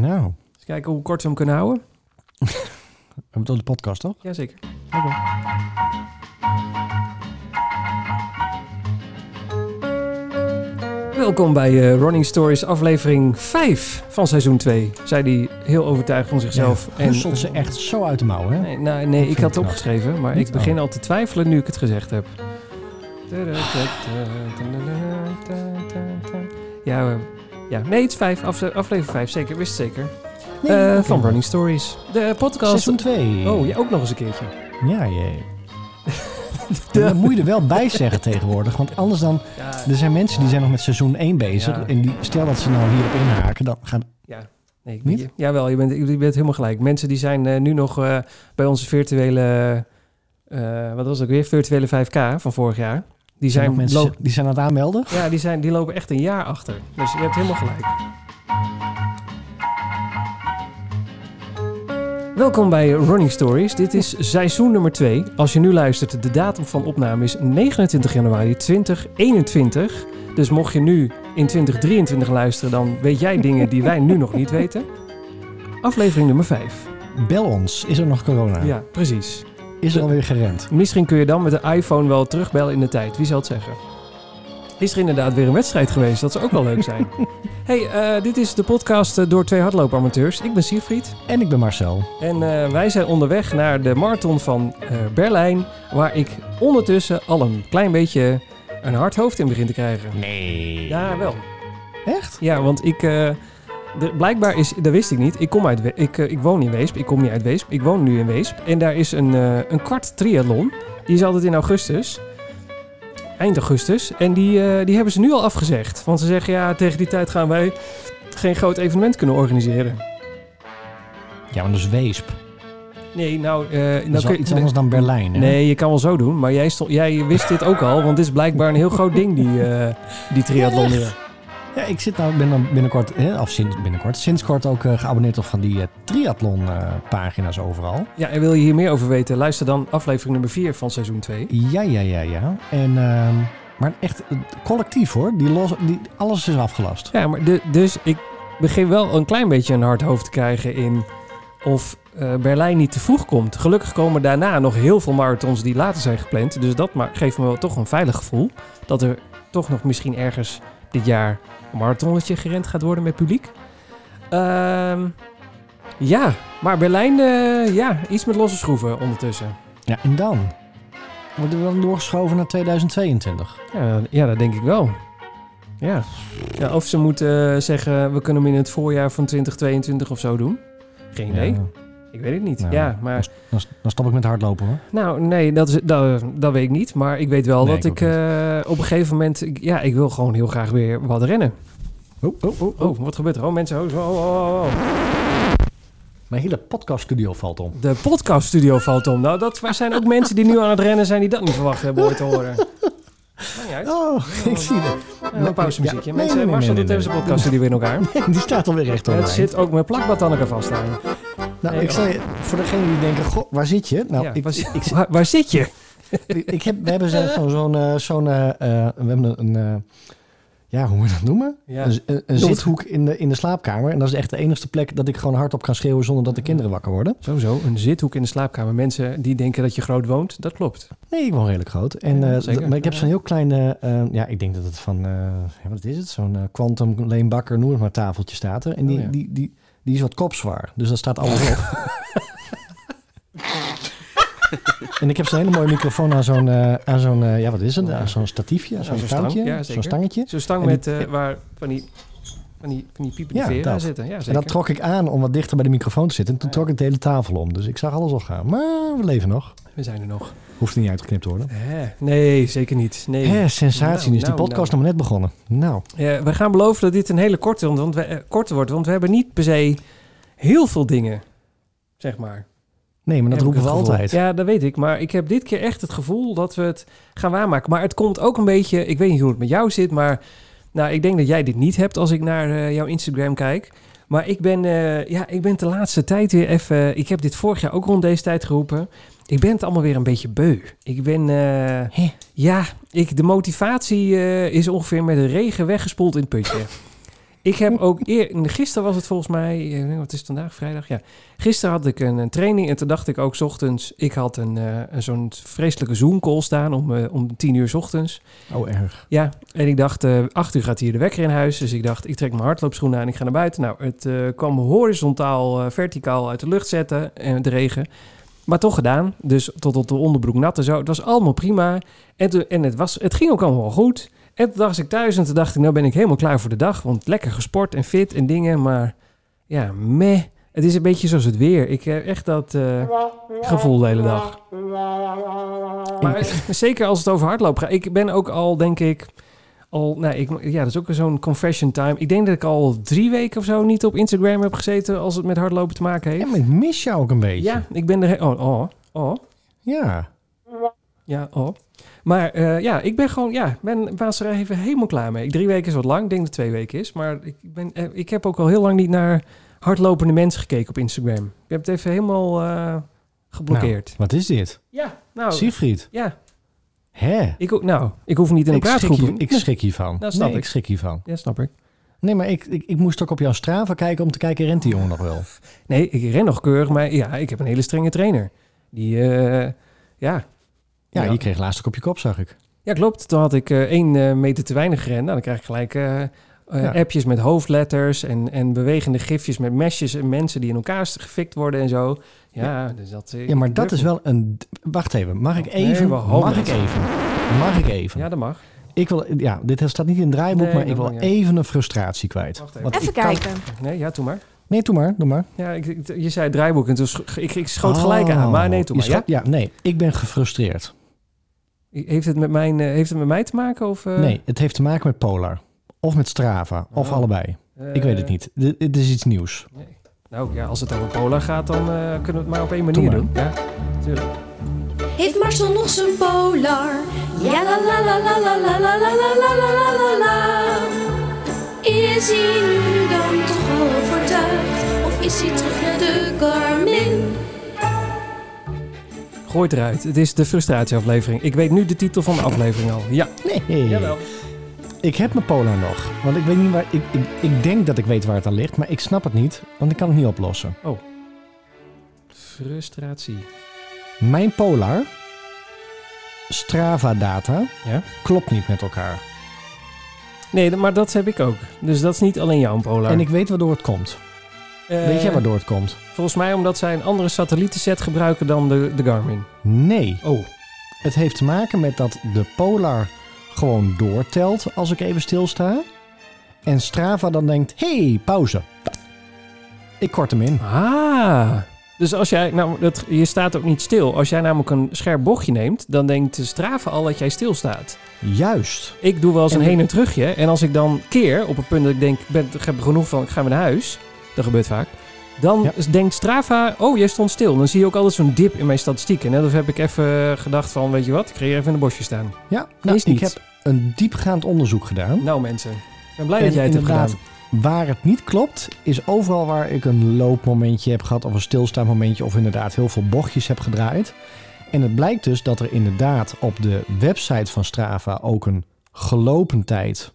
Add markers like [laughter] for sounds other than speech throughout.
Nou, Eens kijken hoe kort we hem kunnen houden. we hebben het de podcast, toch? Jazeker. Welkom bij eh, Running Stories aflevering 5 van seizoen 2. Zei hij heel overtuigd van zichzelf. en husselt ze echt zo uit de mouw, hè? Nee, nou, nee ik had het opgeschreven, maar Niet? ik begin al te twijfelen nu ik het gezegd heb. Ja, ja. nee, het is 5, aflevering 5, zeker, wist het zeker. Nee, Eh. Van Running Stories. De podcast. Seizoen 2. Oh, ja, ook nog eens een keertje. Ja, jee. [laughs] Dat moet je er wel bij zeggen tegenwoordig. Want anders dan... Ja, Er zijn mensen die zijn nog met seizoen 1 bezig. Ja. En die, stel dat ze nou hierop inhaken, dan gaan... Ja, nee, ik Niet? Jawel, je bent, je bent helemaal gelijk. Mensen die zijn eh, nu nog eh, bij onze virtuele, wat was het ook weer, virtuele 5K van vorig jaar. Die Zijn mensen die zijn aan het aanmelden. ja, die, zijn, die lopen echt een jaar achter. Dus je hebt helemaal gelijk. Welkom bij Running Stories. Dit is seizoen nummer 2. Als je nu luistert, de datum van opname is 29 januari 2021. Dus mocht je nu in 2023 luisteren, dan weet jij dingen die wij nu nog niet weten. Aflevering nummer 5. Bel ons. Is er nog corona? Ja, precies. Is er alweer gerend? Misschien kun je dan met de iPhone wel terugbellen in de tijd. Wie zal het zeggen? Is er inderdaad weer een wedstrijd geweest? Dat zou ook wel leuk zijn. [laughs] hey, eh, dit is de podcast eh, door twee hardloopamateurs. Ik ben Siegfried. En ik ben Marcel. En eh, wij zijn onderweg naar de marathon van eh, Berlijn. Waar ik ondertussen al een klein beetje een hard hoofd in begin te krijgen. Nee. Ja, wel. Echt? Ja, want ik... de, blijkbaar is, dat wist ik niet. Ik, kom uit, We- ik, eh, ik woon in Weesp. Ik kom niet uit Weesp. Ik woon nu in Weesp. En daar is een, eh, een kwart triathlon. Die is altijd in augustus. Eind augustus. En die, eh, die hebben ze nu al afgezegd. Want ze zeggen, ja, tegen die tijd gaan wij geen groot evenement kunnen organiseren. Ja, maar dat is Weesp. Nee, nou... eh, Dat nou is kun je- iets anders dan Berlijn, hè? Nee, je kan wel zo doen. Maar jij, stond, jij wist dit ook al. Want dit is blijkbaar een heel groot ding, die, eh, die triathlon hier. Ja, ik zit nou, ben dan binnenkort, of sinds binnenkort, sinds kort ook eh, geabonneerd op van die eh, triathlon eh, pagina's overal. Ja, en wil je hier meer over weten? Luister dan aflevering nummer 4 van seizoen 2. Ja, ja, ja, ja. En, ehm, maar echt collectief hoor. Die los, die, alles is afgelast. Ja, maar de, dus ik begin wel een klein beetje een hard hoofd te krijgen in of Berlijn niet te vroeg komt. Gelukkig komen daarna nog heel veel marathons die later zijn gepland. Dus dat geeft me wel toch een veilig gevoel. Dat er toch nog misschien ergens dit jaar marathonnetje gerend gaat worden met publiek. Ehm, ja, maar Berlijn, eh, ja, iets met losse schroeven ondertussen. Ja, en dan? Worden we dan doorgeschoven naar 2022? Ja, ja dat denk ik wel. Ja. ja of ze moeten eh, zeggen, we kunnen hem in het voorjaar van 2022 of zo doen. Geen idee. Ja, Ik weet het niet. Nou, ja, maar dan, dan stop ik met hardlopen hoor. nou, nee, dat, is, dat, dat weet ik niet. Maar ik weet wel Nee, dat ik ik, eh, op een gegeven moment, ik- ja, ik wil gewoon heel graag weer wat rennen. Oh, oh, oh, Oh, wat gebeurt er? Oh, mensen, oh, oh, oh, oh, oh. Mijn hele podcaststudio valt om. De podcaststudio valt om. Nou, dat zijn ook mensen die nu aan het rennen zijn die dat niet verwacht hebben ooit te horen. Maakt niet uit. Oh, [laughs] ik zie het. Eh, een pauzemuziekje. Mensen, Marcel doet even zijn podcaststudio in elkaar. [laughs] Die staat alweer recht Het overeind. zit ook met plakbad elkaar vast aan. Nou, Nee, ik zei, voor degenen die denken, goh, waar zit je? Nou, ja, ik, waar, ik, waar, waar zit je? [laughs] ik heb, we hebben zo- [laughs] zo'n, zo'n, eh, eh, eh, we hebben een, ja, hoe moet je dat noemen? Ja. Een, zithoek in de, in de slaapkamer. En dat is echt de enige plek dat ik gewoon hardop kan schreeuwen zonder dat de kinderen wakker worden. Sowieso, een zithoek in de slaapkamer. Mensen die denken dat je groot woont, dat klopt. Nee, ik woon redelijk groot. En, Ja, maar ik heb zo'n heel kleine, ja, ik denk dat het van, wat is het? Zo'n Quantum Leenbakker, noem het maar, tafeltje staat er. En die, Oh, ja. die, die, die is wat kopzwaar. Dus dat staat alles op. [laughs] en ik heb zo'n hele mooie microfoon aan zo'n, eh, aan zo'n eh, ja, wat is het? Aan zo'n statiefje, Ja, zo'n zo'n touwtje, stang. Ja, zo'n stangetje. Zo'n stang met die- eh, waar van die, van die, van die piepende Ja, veren aan zitten. Ja, zeker. En dat trok ik aan om wat dichter bij de microfoon te zitten. En toen trok ik de hele tafel om. Dus ik zag alles al gaan. Maar we leven nog. We zijn er nog. Hoeft niet uitgeknipt te worden. Hè, nee, zeker niet. Nee. Sensatie. Nou, nu is die nou, podcast nog maar net begonnen. Nou, Ja, we gaan beloven dat dit een hele korte, want we, eh, korte wordt. Want we hebben niet per se heel veel dingen, zeg maar. nee, maar dat roepen we altijd. Ja, dat weet ik. Maar ik heb dit keer echt het gevoel dat we het gaan waarmaken. Maar het komt ook een beetje... Ik weet niet hoe het met jou zit, maar... Nou, ik denk dat jij dit niet hebt als ik naar eh, jouw Instagram kijk. Maar ik ben, eh, ja, ik ben de laatste tijd weer even... Ik heb dit vorig jaar ook rond deze tijd geroepen. Ik ben het allemaal weer een beetje beu. Ik ben... eh, ja, ik, de motivatie eh, is ongeveer met de regen weggespoeld in het putje. [laughs] Ik heb ook eer, gisteren was het volgens mij, eh, wat is het vandaag, vrijdag? Ja. Gisteren had ik een, een training en toen dacht ik ook 's ochtends, ik had een, zo'n vreselijke Zoom-call staan om, om tien uur 's ochtends. Oh, erg. Ja, en ik dacht, acht uur gaat hier de wekker in huis. Dus ik dacht, ik trek mijn hardloopschoenen aan en ik ga naar buiten. Nou, het kwam horizontaal, verticaal uit de lucht zetten en de regen. Maar toch gedaan. Dus tot op de onderbroek nat en zo. Het was allemaal prima. En, toen, en het, was, het ging ook allemaal wel goed. En toen was ik thuis en toen dacht ik, nou ben ik helemaal klaar voor de dag. Want lekker gesport en fit en dingen. Maar ja, meh. Het is een beetje zoals het weer. Ik heb echt dat eh, gevoel de hele dag. Maar zeker als het over hardlopen gaat. Ik ben ook al, denk ik, al, nou, ik, ja, dat is ook zo'n confession time. Ik denk dat ik al drie weken of zo niet op Instagram heb gezeten als het met hardlopen te maken heeft. Ja, maar ik mis jou ook een beetje. Ja, ik ben er. Oh, oh, oh. Ja. Ja, oh. Maar eh, ja, ik ben gewoon, ja, ben was er even helemaal klaar mee. Drie weken is wat lang, ik denk dat het twee weken is. Maar ik, ben, eh, ik heb ook al heel lang niet naar hardlopende mensen gekeken op Instagram. Ik heb het even helemaal eh, geblokkeerd. Wat is dit? ja, nou, Siegfried. ja. Hè? Ik, nou, ik hoef niet in een Ik schrik, praatgroep. hier, ik schrik hiervan. Dat snap nee, ik. ik schrik hiervan. Ja, snap ik. Nee, maar ik, ik, ik moest ook op jouw Strava kijken om te kijken, rent die jongen nog wel? [laughs] Nee, ik ren nog keurig, maar ja, ik heb een hele strenge trainer. Die, eh, ja. Ja, Ja. je kreeg laatst ook op je kop, zag ik. Ja, klopt. Toen had ik eh, één eh, meter te weinig gerend. Nou, dan krijg ik gelijk Ja. appjes met hoofdletters en, en bewegende gifjes met mesjes en mensen die in elkaar gefikt worden en zo. Ja, dus dat... eh, Ja, maar ik dat is wel een... Wacht even, mag ik Oh, nee, even? mag ik het. even? Mag ik even? Ja, dat mag. Ik wil, ja, dit staat niet in het draaiboek, Nee, maar ik wil even een frustratie kwijt. Wacht even. Want Even ik kan- kijken. Nee, ja, doe maar. Nee, doe maar, doe maar. Ja, ik, ik- je zei draaiboek en toen ik, ik schoot gelijk aan. Maar nee, doe maar. Ja? nee, ik ben gefrustreerd. Heeft, het met mijn, eh, heeft het met mij te maken? Of, eh, nee, het heeft te maken met Polar. Of met Strava, of Oh. allebei. Ik weet het niet. Dit, dit is iets nieuws. Nee. Nou ja, als het over Polar gaat, dan eh, kunnen we het maar op één manier Doe doen. Ja, natuurlijk. Heeft Marcel nog zijn polar? Ja la la la la la la la la la la la la la la. Is hij nu dan toch al overtuigd? Of is hij terug naar de Garmin? Gooi het eruit. Het is de frustratieaflevering. Ik weet nu de titel van de aflevering al. Ja, Nee. jawel. Ik heb mijn Polar nog. Want ik weet niet waar... Ik, ik, ik denk dat ik weet waar het aan ligt, maar ik snap het niet. Want ik kan het niet oplossen. Frustratie. Mijn Polar, Strava-data, Ja? klopt niet met elkaar. Nee, maar dat heb ik ook. Dus dat is niet alleen jouw Polar. En ik weet waardoor het komt. Eh, weet jij waardoor het komt? Volgens mij omdat zij een andere satellietenset gebruiken dan de, de Garmin. Nee. Oh, Het heeft te maken met dat de Polar gewoon doortelt als ik even stilsta. En Strava dan denkt, hey, pauze. Ik kort hem in. ah. Dus als jij, nou, dat, je staat ook niet stil. Als jij namelijk een scherp bochtje neemt, dan denkt de Strava al dat jij stilstaat. Juist. Ik doe wel eens een En- heen en terugje. En als ik dan keer op een punt dat ik denk, ik, ben, ik heb genoeg van, ik ga weer naar huis. Dat gebeurt vaak. Dan Ja. denkt Strava, oh, jij stond stil. Dan zie je ook altijd zo'n dip in mijn statistieken. Net of heb ik even gedacht van, weet je wat, ik ga hier even in een bosje staan. Ja, nou, Is ik niet. heb een diepgaand onderzoek gedaan. Nou mensen, ik ben blij En dat jij het hebt gedaan. Waar het niet klopt, is overal waar ik een loopmomentje heb gehad of een stilstaanmomentje of inderdaad heel veel bochtjes heb gedraaid. En het blijkt dus dat er inderdaad op de website van Strava ook een gelopen tijd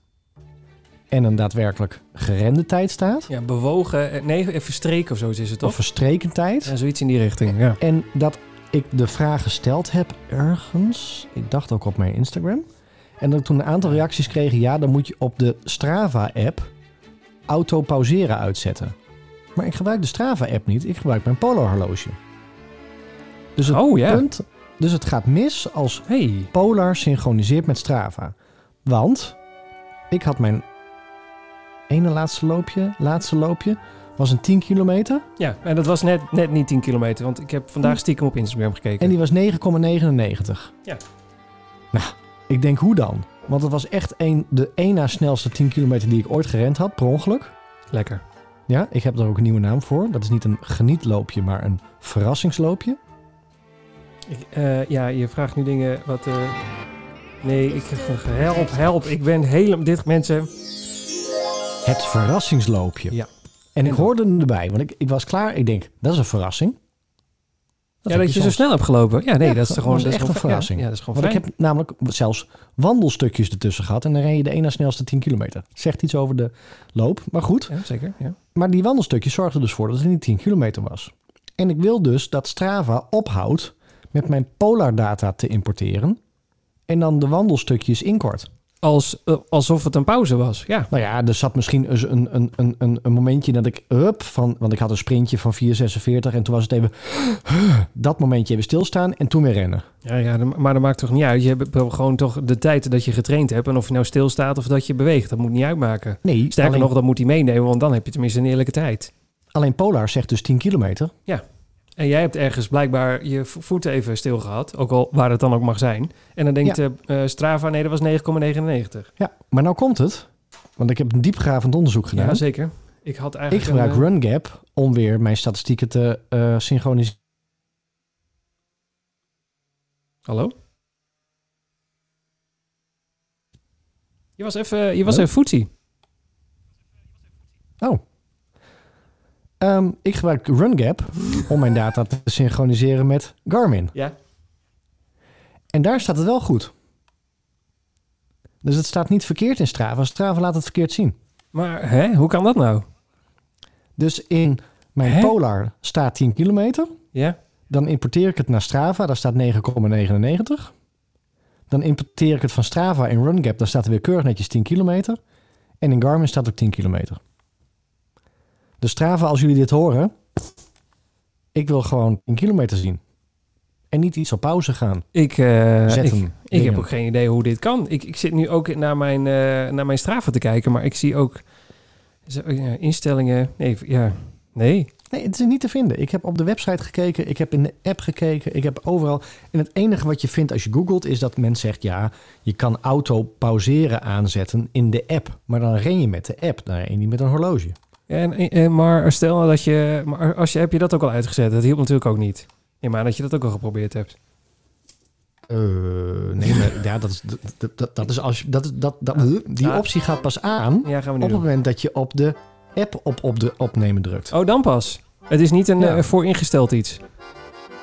en een daadwerkelijk gerende tijd staat. Ja, bewogen, eh, nee, even streken of zo is het Of toch? verstreken tijd. Ja, zoiets in die richting, ja. En dat ik de vraag gesteld heb ergens, ik dacht ook op mijn Instagram. En dat ik toen een aantal reacties kreeg, ja, dan moet je op de Strava-app auto pauzeren uitzetten. Maar ik gebruik de Strava-app niet, ik gebruik mijn Polar-horloge. Dus het Oh ja, punt, dus het gaat mis als hey. Polar synchroniseert met Strava. Want ik had mijn ene laatste loopje, laatste loopje, was een 10 kilometer. Ja, en dat was net, net niet 10 kilometer, want ik heb vandaag stiekem op Instagram gekeken. En die was 9,99. Ja. Nou, ik denk hoe dan? Want het was echt een, de één na snelste 10 kilometer die ik ooit gerend had, per ongeluk. Lekker. Ja, ik heb er ook een nieuwe naam voor. Dat is niet een genietloopje, maar een verrassingsloopje. Ik, eh, ja, je vraagt nu dingen wat... eh, nee, ik help, help. Ik ben helemaal... Dit, mensen... Het verrassingsloopje. Ja. En ik hoorde hem erbij, want ik, ik was klaar. Ik denk, dat is een verrassing. ja, heb dat je zo soms. snel hebt gelopen. Ja, nee, Ja, dat is dat gewoon... dat is echt gewoon een verrassing. Ja, dat is gewoon Want ik fijn. heb namelijk zelfs wandelstukjes ertussen gehad. En dan ren je de ene snelste 10 kilometer. Zegt iets over de loop, maar goed. Ja, zeker, ja. Maar die wandelstukjes zorgden dus voor dat het niet 10 kilometer was. En ik wil dus dat Strava ophoudt met mijn Polar-data te importeren. En dan de wandelstukjes inkort. Als, eh, alsof het een pauze was, ja. Nou ja, er zat misschien eens een, een, een, een, een momentje dat ik up van... Want ik had een sprintje van 4,46 en toen was het even... [gasps] Dat momentje even stilstaan en toen weer rennen. Ja, ja, maar dat maakt toch niet uit. Je hebt gewoon toch de tijd dat je getraind hebt. En of je nou stilstaat of dat je beweegt, dat moet niet uitmaken. Nee, Sterker alleen, nog, dat moet hij meenemen, want dan heb je tenminste een eerlijke tijd. alleen Polar zegt dus 10 kilometer. En jij hebt ergens blijkbaar je vo- voet even stil gehad, ook al waar het dan ook mag zijn. En dan denkt Ja. eh, Strava, nee, dat was 9,99. Ja, maar nou komt het. Want ik heb een diepgravend onderzoek gedaan. Ja, zeker. Ik had ik eigenlijk... gebruik een, eh, RunGap om weer mijn statistieken te eh, synchroniseren. Hallo? Je was even, je was even voetsie. Oh. Ehm, ik gebruik RunGap om mijn data te synchroniseren met Garmin. Ja. En daar staat het wel goed. Dus het staat niet verkeerd in Strava. Strava laat het verkeerd zien. Maar hè, hoe kan dat nou? Dus in mijn Hè? Polar staat 10 kilometer. Ja? Dan importeer ik het naar Strava. Daar staat 9,99. Dan importeer ik het van Strava in RunGap. Daar staat er weer keurig netjes 10 kilometer. En in Garmin staat ook 10 kilometer. Dus Strava, als jullie dit horen... Ik wil gewoon 10 kilometer zien. En niet iets op pauze gaan. Ik, eh, Zetten. ik, heb ook geen idee hoe dit kan. Ik, ik zit nu ook naar mijn, eh, naar mijn Strava te kijken, maar ik zie ook instellingen. Nee, ja, nee. Nee, het is niet te vinden. Ik heb op de website gekeken, ik heb in de app gekeken, ik heb overal. En het enige wat je vindt als je googelt is dat men zegt: ja, je kan auto pauzeren aanzetten in de app. Maar dan ren je met de app, dan ren je niet met een horloge. En, en, maar stel nou dat je, maar als je, heb je dat ook al uitgezet? Dat hielp natuurlijk ook niet. Ja, maar dat je dat ook al geprobeerd hebt. Eh, nee, maar ja, dat is, dat, dat, dat is als je, dat, is- dat, dat, die Ja. optie gaat pas aan Ja, gaan we op het doen. moment dat je op de app op, op de opnemen drukt. Oh, dan pas. Het is niet een Ja. eh, vooringesteld iets.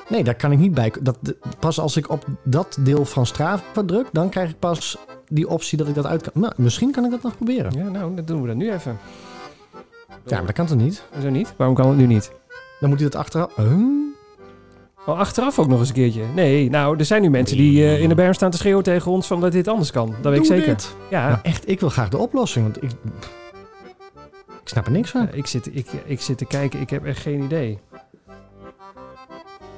Nee, daar kan ik niet bij. Dat, pas als ik op dat deel van Strava druk, dan krijg ik pas die optie dat ik dat uit kan. Nou, misschien kan ik dat nog proberen. Ja, nou, dan doen we dat nu even. Ja, maar dat kan toch niet? Zo niet? Waarom kan het nu niet? Dan moet hij dat achteraf... Huh? Oh, achteraf ook nog eens een keertje. Nee, nou, er zijn nu mensen die eh, in de berm staan te schreeuwen tegen ons van dat dit anders kan. Dat weet ik zeker. dit. Ja, Nou, echt, ik wil graag de oplossing, want ik... Ik snap er niks van. Ja, ik, zit, ik, ik zit te kijken, ik heb echt geen idee.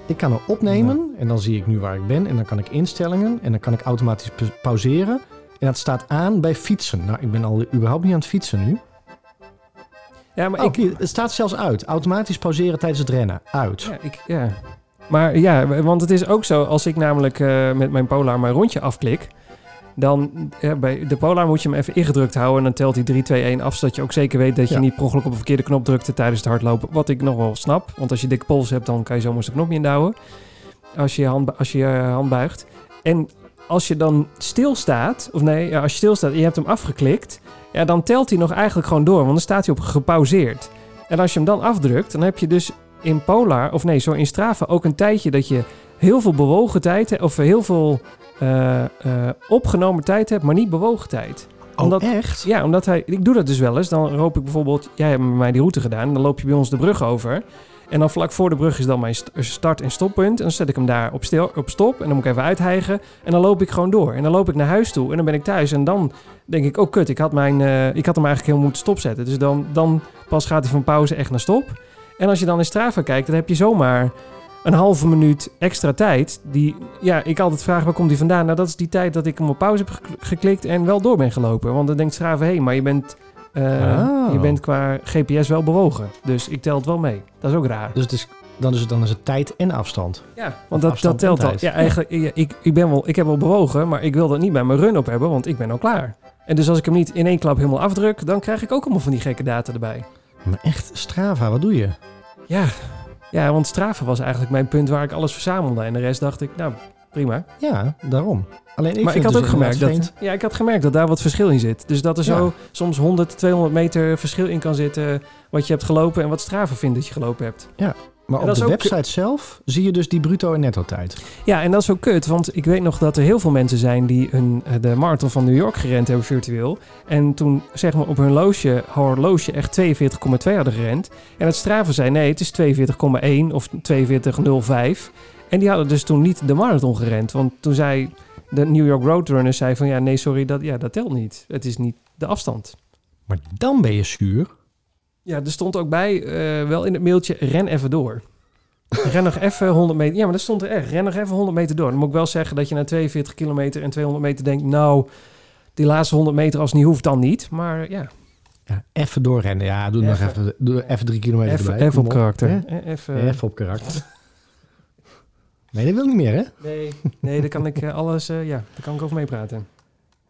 Ik kan er opnemen en dan zie ik nu waar ik ben. En dan kan ik instellingen en dan kan ik automatisch pa- pauzeren. En dat staat aan bij fietsen. Nou, ik ben al überhaupt niet aan het fietsen nu. Ja, maar Oh, ik, het staat zelfs uit. Automatisch pauzeren tijdens het rennen. Uit. ja, ik... Ja. Maar ja, want het is ook zo, als ik namelijk eh, met mijn Polar mijn rondje afklik... Dan ja, bij de Polar moet je hem even ingedrukt houden. En dan telt hij 3, 2, 1 af. Zodat je ook zeker weet dat je Ja. niet per ongeluk op een verkeerde knop drukte tijdens het hardlopen. Wat ik nog wel snap. Want als je dikke pols hebt, dan kan je zomaar eens een knopje indouwen. Als je je hand, als je, je hand buigt. En als je dan stilstaat, of nee, als je stilstaat en je hebt hem afgeklikt. Ja, dan telt hij nog eigenlijk gewoon door. Want dan staat hij op gepauzeerd. En als je hem dan afdrukt, dan heb je dus in Polar, of nee, zo in Strava ook een tijdje dat je heel veel bewogen tijd hebt. Of heel veel eh, eh, opgenomen tijd hebt, maar niet bewogen tijd. Oh, Omdat- echt? Ja, omdat hij. Ik doe dat dus wel eens. Dan loop ik bijvoorbeeld. Jij hebt met mij die route gedaan. Dan loop je bij ons de brug over. En dan vlak voor de brug is dan mijn st- start- en stoppunt. En dan zet ik hem daar op, stil, op stop. En dan moet ik even uithijgen. En dan loop ik gewoon door. En dan loop ik naar huis toe. En dan ben ik thuis. En dan denk ik, oh kut, ik had, mijn, eh, ik had hem eigenlijk helemaal moeten stopzetten. Dus dan, dan pas gaat hij van pauze echt naar stop. En als je dan in Strava kijkt, dan heb je zomaar een halve minuut extra tijd. Die, ja, ik altijd vraag, waar komt die vandaan? Nou, dat is die tijd dat ik hem op pauze heb gek- geklikt en wel door ben gelopen. Want dan denkt Strava, hé, maar je bent, eh, Oh. je bent qua GPS wel bewogen. Dus ik tel het wel mee. Dat is ook raar. Dus het is, dan, is het, dan is het tijd en afstand. Ja, want dat, dat telt al. Ja, eigenlijk, ja, ik, ik, ben wel, ik heb wel bewogen, maar ik wil dat niet bij mijn run op hebben, want ik ben al klaar. En dus als ik hem niet in één klap helemaal afdruk, dan krijg ik ook allemaal van die gekke data erbij. Maar echt, Strava, wat doe je? Ja, ja want Strava was eigenlijk mijn punt waar ik alles verzamelde. En de rest dacht ik, nou, prima. Ja, daarom. Alleen ik maar ik had ook dus gemerkt dat, ja, ik had gemerkt dat daar wat verschil in zit. Dus dat er zo Ja. soms 100, 200 meter verschil in kan zitten wat je hebt gelopen en wat Strava vindt dat je gelopen hebt. Maar En op de website zelf zie je dus die bruto en netto tijd. Ja, en dat is ook kut, want ik weet nog dat er heel veel mensen zijn die een, eh, de marathon van New York gerend hebben virtueel. En toen zeg maar op hun loosje, horloge echt 42,2 hadden gerend. En het Strava zei nee, het is 42,1 of 42,05. En die hadden dus toen niet de marathon gerend. Want toen zei de New York Roadrunner zei van ja, nee sorry, dat, ja, dat telt niet. Het is niet de afstand. Maar dan ben je zuur. Ja, er stond ook bij, eh, wel in het mailtje, ren even door. [laughs] Ren nog even 100 meter. Ja, maar dat stond er echt. Ren nog even 100 meter door. Dan moet ik wel zeggen dat je na 42 kilometer en 200 meter denkt... nou, die laatste 100 meter als het niet hoeft, dan niet. Maar ja, Ja, even doorrennen. Ja, doe nog Even. even, doe even drie kilometer even, erbij. even op karakter. Even, Even op karakter. Nee, dat wil ik niet meer, hè? nee, nee, daar kan ik eh, alles... eh, ja, daar kan ik over meepraten.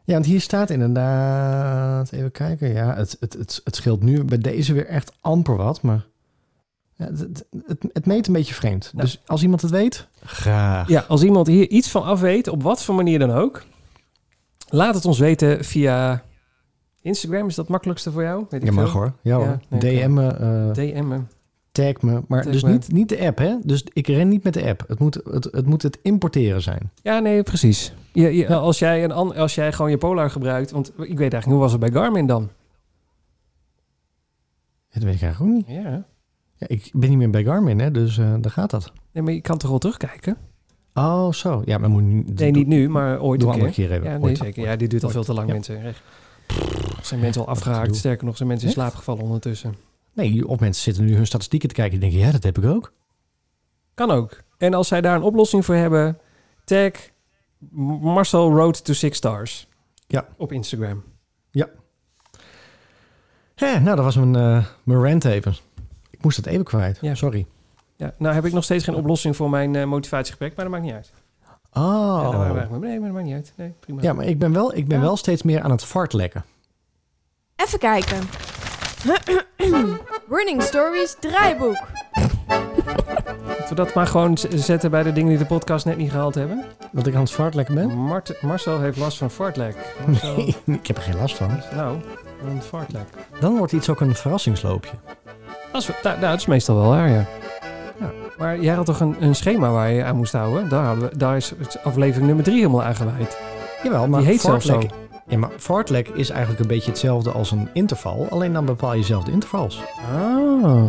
Ja, want hier staat inderdaad... Even kijken. Ja, het, het, het, het scheelt nu bij deze weer echt amper wat, maar... Ja, het, het, het, het meet een beetje vreemd. Nou. Dus als iemand het weet, graag. Ja, als iemand hier iets van af weet, op wat voor manier dan ook... laat het ons weten via Instagram. Is dat het makkelijkste voor jou? Weet ik Ja, mag veel. hoor. Ja, hoor. Ja, nee, DM me, eh, DM'en. Tag me. Maar Tag dus me. niet, niet de app, hè? Dus ik ren niet met de app. Het moet het, het, moet het importeren zijn. Ja, nee, precies. Je, je, als, jij een, als jij gewoon je Polar gebruikt... Want ik weet eigenlijk hoe was het bij Garmin dan? Dat weet ik eigenlijk ook niet. Ja. Ja, ik ben niet meer bij Garmin, hè? Dus eh daar gaat dat. Nee, maar je kan toch wel terugkijken? Oh, zo. Ja, maar moet niet... Nee, niet nu, maar ooit Doe een keer. keer even. Ja, nee, Ooit. zeker. Ja, dit duurt al veel te lang, Ja. mensen. Echt. Zijn mensen al afgehaakt. Sterker nog, zijn mensen in slaap gevallen ondertussen. Nee, of mensen zitten nu hun statistieken te kijken en denken, ja, dat heb ik ook. Kan ook. En als zij daar een oplossing voor hebben... tag Marcel Road to Six Stars. Ja. Op Instagram. Hè, nou, dat was mijn, eh mijn rant even. Ik moest het even kwijt. Ja. Sorry. Ja, nou heb ik nog steeds geen oplossing voor mijn eh, motivatiegesprek, maar dat maakt niet uit. Oh. Ja, Ja, nee, maar dat maakt niet uit. Nee, prima. maar ik ben, wel, ik ben Ja. wel steeds meer aan het fartlekken. Even kijken. [clears throat] Running Stories draaiboek. Laten we dat maar gewoon zetten bij de dingen die de podcast net niet gehaald hebben. Dat ik aan het fartlekken ben? Mart- Marcel heeft last van fartlek. [laughs] Marcel, Nee, ik heb er geen last van. nou, een fartlek. Dan wordt iets ook een verrassingsloopje. Dat is, nou, nou, dat is meestal wel waar, ja. Ja. Maar jij had toch een, een schema waar je aan moest houden? Daar, hadden we, daar is aflevering nummer drie helemaal aangeweid. Jawel, maar Die heet zelfs zo. fartlek, ja, maar fartlek is eigenlijk een beetje hetzelfde als een interval. Alleen dan bepaal je zelf de intervals. Ah.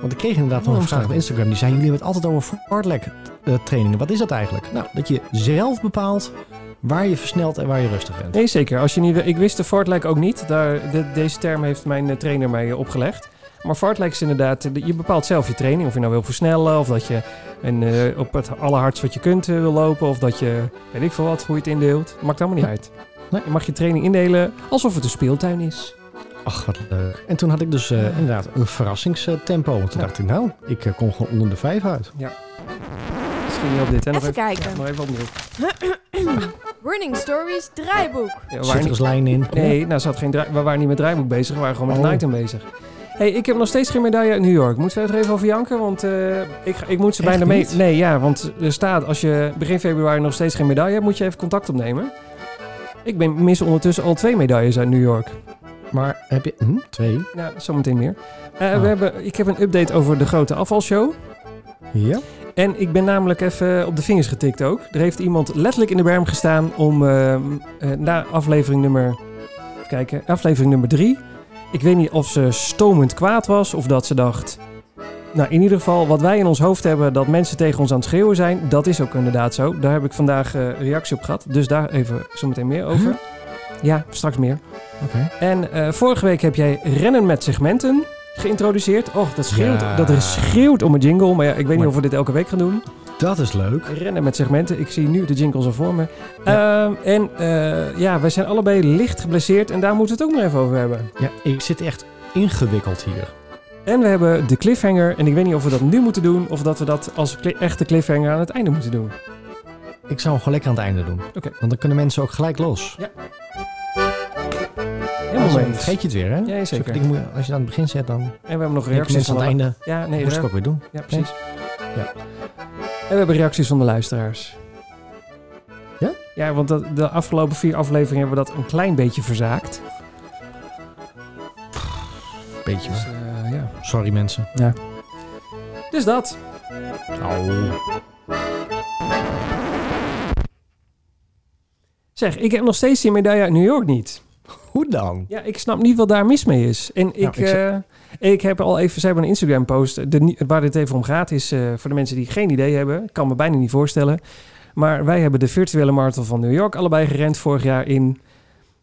Want ik kreeg inderdaad nog Oh, een vraag op. Instagram. Die zei, jullie hebben het altijd over fartlek eh, trainingen. Wat is dat eigenlijk? Nou, dat je zelf bepaalt waar je versnelt en waar je rustig bent. Nee, zeker. Als je niet, ik wist de fartlek ook niet. Daar, de- deze term heeft mijn eh, trainer mij eh, opgelegd. Maar fartlek is inderdaad, je bepaalt zelf je training. Of je nou wil versnellen, of dat je een, eh, op het allerhardst wat je kunt wil lopen. Of dat je, weet ik veel wat, hoe je het indeelt. Maakt allemaal niet uit. Nee. Je mag je training indelen alsof het een speeltuin is. Ach, wat leuk. En toen had ik dus eh, inderdaad een verrassingstempo. Want toen Ja. dacht ik, nou, ik eh, kom gewoon onder de vijf uit. Misschien niet op dit. Hè? Nog Even kijken. Nog even opnieuw. [clears throat] Running Stories draaiboek. Ja, we Zit er eens lijn in? Nee, nou, zat geen we waren niet met draaiboek bezig. We waren gewoon met Oh. item bezig. hey, ik heb nog steeds geen medaille uit New York. Moeten we er even over janken? Want eh, ik, ik moet ze Echt bijna mee... niet? Nee, ja, want er staat... Als je begin februari nog steeds geen medaille hebt... moet je even contact opnemen. Ik ben, mis ondertussen al twee medailles uit New York. Maar heb je... Hm, twee? Nou, zometeen meer. Eh, Oh. we hebben, ik heb een update over de grote afvalshow. Ja? En ik ben namelijk even op de vingers getikt ook. Er heeft iemand letterlijk in de berm gestaan om ehm, eh, na aflevering nummer... Even kijken, aflevering nummer drie. Ik weet niet of ze stomend kwaad was of dat ze dacht... Nou, in ieder geval, wat wij in ons hoofd hebben, dat mensen tegen ons aan het schreeuwen zijn, dat is ook inderdaad zo. Daar heb ik vandaag eh, reactie op gehad, dus daar even zometeen meer over. Huh? Ja, straks meer. Oké. En eh, vorige week heb jij rennen met segmenten geïntroduceerd. Och, dat schreeuwt, Ja. dat schreeuwt om een jingle, maar ja, ik weet niet of we dit elke week gaan doen. Dat is leuk. Rennen met segmenten. Ik zie nu de jingles al voor me. Ehm, en eh, ja, wij zijn allebei licht geblesseerd en daar moeten we het ook nog even over hebben. Ja, ik zit echt ingewikkeld hier. En we hebben de cliffhanger. En ik weet niet of we dat nu moeten doen of dat we dat als echte cliffhanger aan het einde moeten doen. Ik zou hem gewoon lekker aan het einde doen. Oké. Want dan kunnen mensen ook gelijk los. Helemaal Anders mee vergeet je het weer, hè? Ja, zeker. Moet als je het aan het begin zet, dan En we hebben nog reacties van aan het de... einde. Ja, nee, moest ik ook weer doen. ja, precies. Ja. En we hebben reacties van de luisteraars. Ja? Ja, want dat, de afgelopen vier afleveringen hebben we dat een klein beetje verzaakt. Beetje. Maar. Ja. Sorry mensen. Dus dat. Oh. Zeg, ik heb nog steeds die medaille uit New York niet. Hoe dan? Ja, ik snap niet wat daar mis mee is. En ik, ik zeg- eh, ik heb al even, ze hebben een Instagram post. De, ni- waar dit even om gaat is eh, voor de mensen die geen idee hebben. Ik kan me bijna niet voorstellen. Maar wij hebben de virtuele marathon van New York allebei gerend vorig jaar in...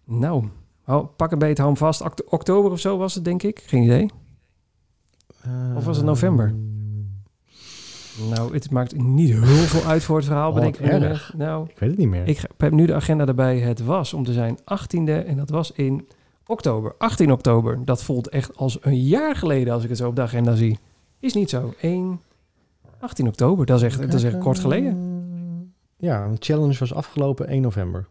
Nou, hou- pak een beetje, hou hem vast. Oktober of zo was het, denk ik. Geen idee. Of was het november? Nou, het maakt niet heel veel uit voor het verhaal. Oh, bedenk ik erg. Nou, Ik weet het niet meer. ik heb nu de agenda erbij. Het was om te zijn 18e en dat was in oktober. 18 oktober. Dat voelt echt als een jaar geleden als ik het zo op de agenda zie. Is niet zo. 1, 18 oktober. Dat is echt, dat is echt kort geleden. Ja, een challenge was afgelopen 1 november.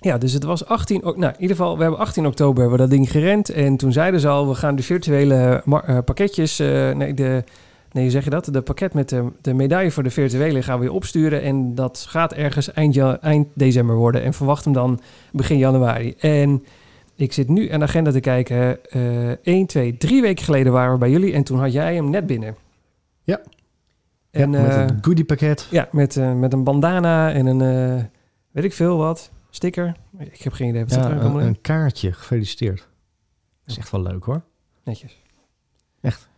Ja, dus het was 18... ok- Nou, in ieder geval, we hebben 18 oktober hebben we dat ding gerend. En toen zeiden ze al, we gaan de virtuele eh, pakketjes... eh, nee, de, nee, zeg je dat? De pakket met de, de medaille voor de virtuele gaan we weer opsturen. En dat gaat ergens eind, eind december worden. En verwacht hem dan begin januari. En ik zit nu aan de agenda te kijken. eh 1, 2, 3 weken geleden waren we bij jullie. En toen had jij hem net binnen. Ja. En, ja, met eh, een goodie pakket. ja, met, met een bandana en een, weet ik veel wat, sticker. Ik heb geen idee wat Ja, er allemaal een, in. een kaartje. Gefeliciteerd. Dat is echt wel leuk hoor. Netjes.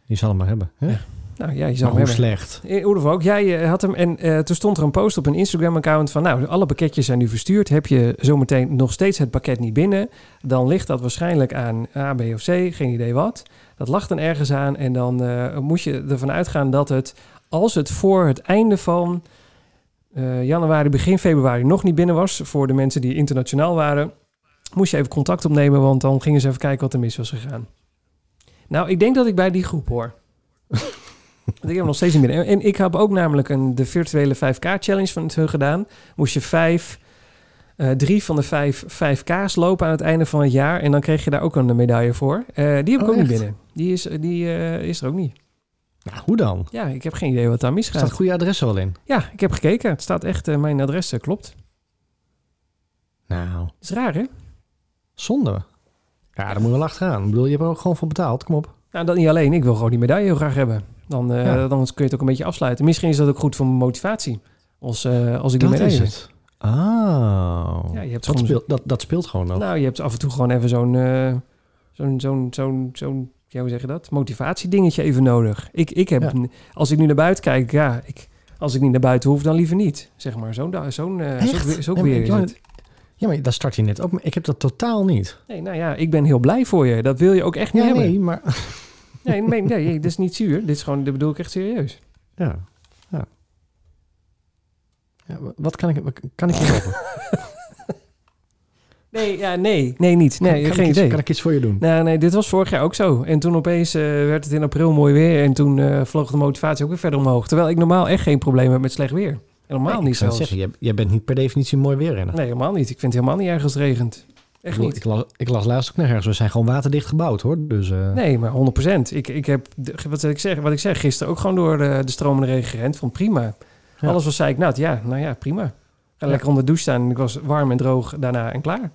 Je zal hem maar hebben. Hè? Ja, Nou ja, je Maar hoe hem hebben. slecht? Eh, Hoe dan ook, jij eh, had hem en eh, toen stond er een post op een Instagram-account van... nou, alle pakketjes zijn nu verstuurd. Heb je zometeen nog steeds het pakket niet binnen... dan ligt dat waarschijnlijk aan A, B of C, geen idee wat. Dat lag dan ergens aan en dan moet je ervan uitgaan dat het... als het voor het einde van eh, januari, begin februari nog niet binnen was... voor de mensen die internationaal waren... moest je even contact opnemen, want dan gingen ze even kijken wat er mis was gegaan. Nou, ik denk dat ik bij die groep hoor. [laughs] Want ik heb hem nog steeds niet binnen. En ik heb ook namelijk een, de virtuele 5K-challenge van hun gedaan. Moest je vijf, eh, drie van de vijf 5K's lopen aan het einde van het jaar. En dan kreeg je daar ook een medaille voor. Eh, die heb ik Oh, ook niet binnen. Die is, die, eh, is er ook niet. Nou, hoe dan? Ja, ik heb geen idee wat daar Er misgaat. staat goede adres er wel in. Ja, ik heb gekeken. Het staat echt, eh, mijn adres eh, klopt. Nou, is raar, hè? zonde. Ja, daar moet je wel achteraan. Ik bedoel, je hebt er ook gewoon voor betaald. Kom op. Nou, dat niet alleen. Ik wil gewoon die medaille heel graag hebben. Dan, eh, Ja. dan kun je het ook een beetje afsluiten. Misschien is dat ook goed voor mijn motivatie. Als, als ik die medaille het. Oh. Ja, je hebt dat, soms- speelt, dat, dat speelt gewoon nog. Nou, je hebt af en toe gewoon even zo'n, zo'n, zo'n, zo'n, zo'n, ja, hoe zeg je dat? Motivatiedingetje even nodig. Ik, ik heb, Ja. als ik nu naar buiten kijk, ja, ik, als ik niet naar buiten hoef, dan liever niet. Zeg maar, zo'n, zo'n, Echt? zo'n, weer- Ja, maar weer ik is wou het. Ja, maar daar start je net ook. Ik heb dat totaal niet. Nee, nou ja, ik ben heel blij voor je. Dat wil je ook echt niet Ja, hebben. nee, maar... [laughs] Nee, nee, nee, nee, dit is niet zuur. Dit is gewoon, dit bedoel ik echt serieus. Ja. ja. ja wa- wat kan ik, wat kan ik je [laughs] helpen? Nee, ja, nee, nee, niet. Nee, kan, kan geen ik iets, idee. kan ik iets voor je doen? Nou, nee, dit was vorig jaar ook zo. En toen opeens eh, werd het in april mooi weer. En toen eh, vloog de motivatie ook weer verder omhoog. Terwijl ik normaal echt geen probleem heb met slecht weer. Helemaal Nee, niet ik zelfs. zeggen, jij, jij bent niet per definitie mooi weerrenner. Nee, helemaal niet. Ik vind het helemaal niet erg als het regent. Ik, Echt niet. ik, las, ik las laatst ook nog ergens. We zijn gewoon waterdicht gebouwd hoor. Dus eh, Nee, maar 100%. Ik, ik heb, wat ik, zeg, wat ik zeg, gisteren ook gewoon door de, de stromende regen gerend. Vond prima. Ja. Alles was zeiknat. Ja, nou ja, prima. Ga Ja. lekker onder de douche staan. Ik was warm en droog daarna en klaar.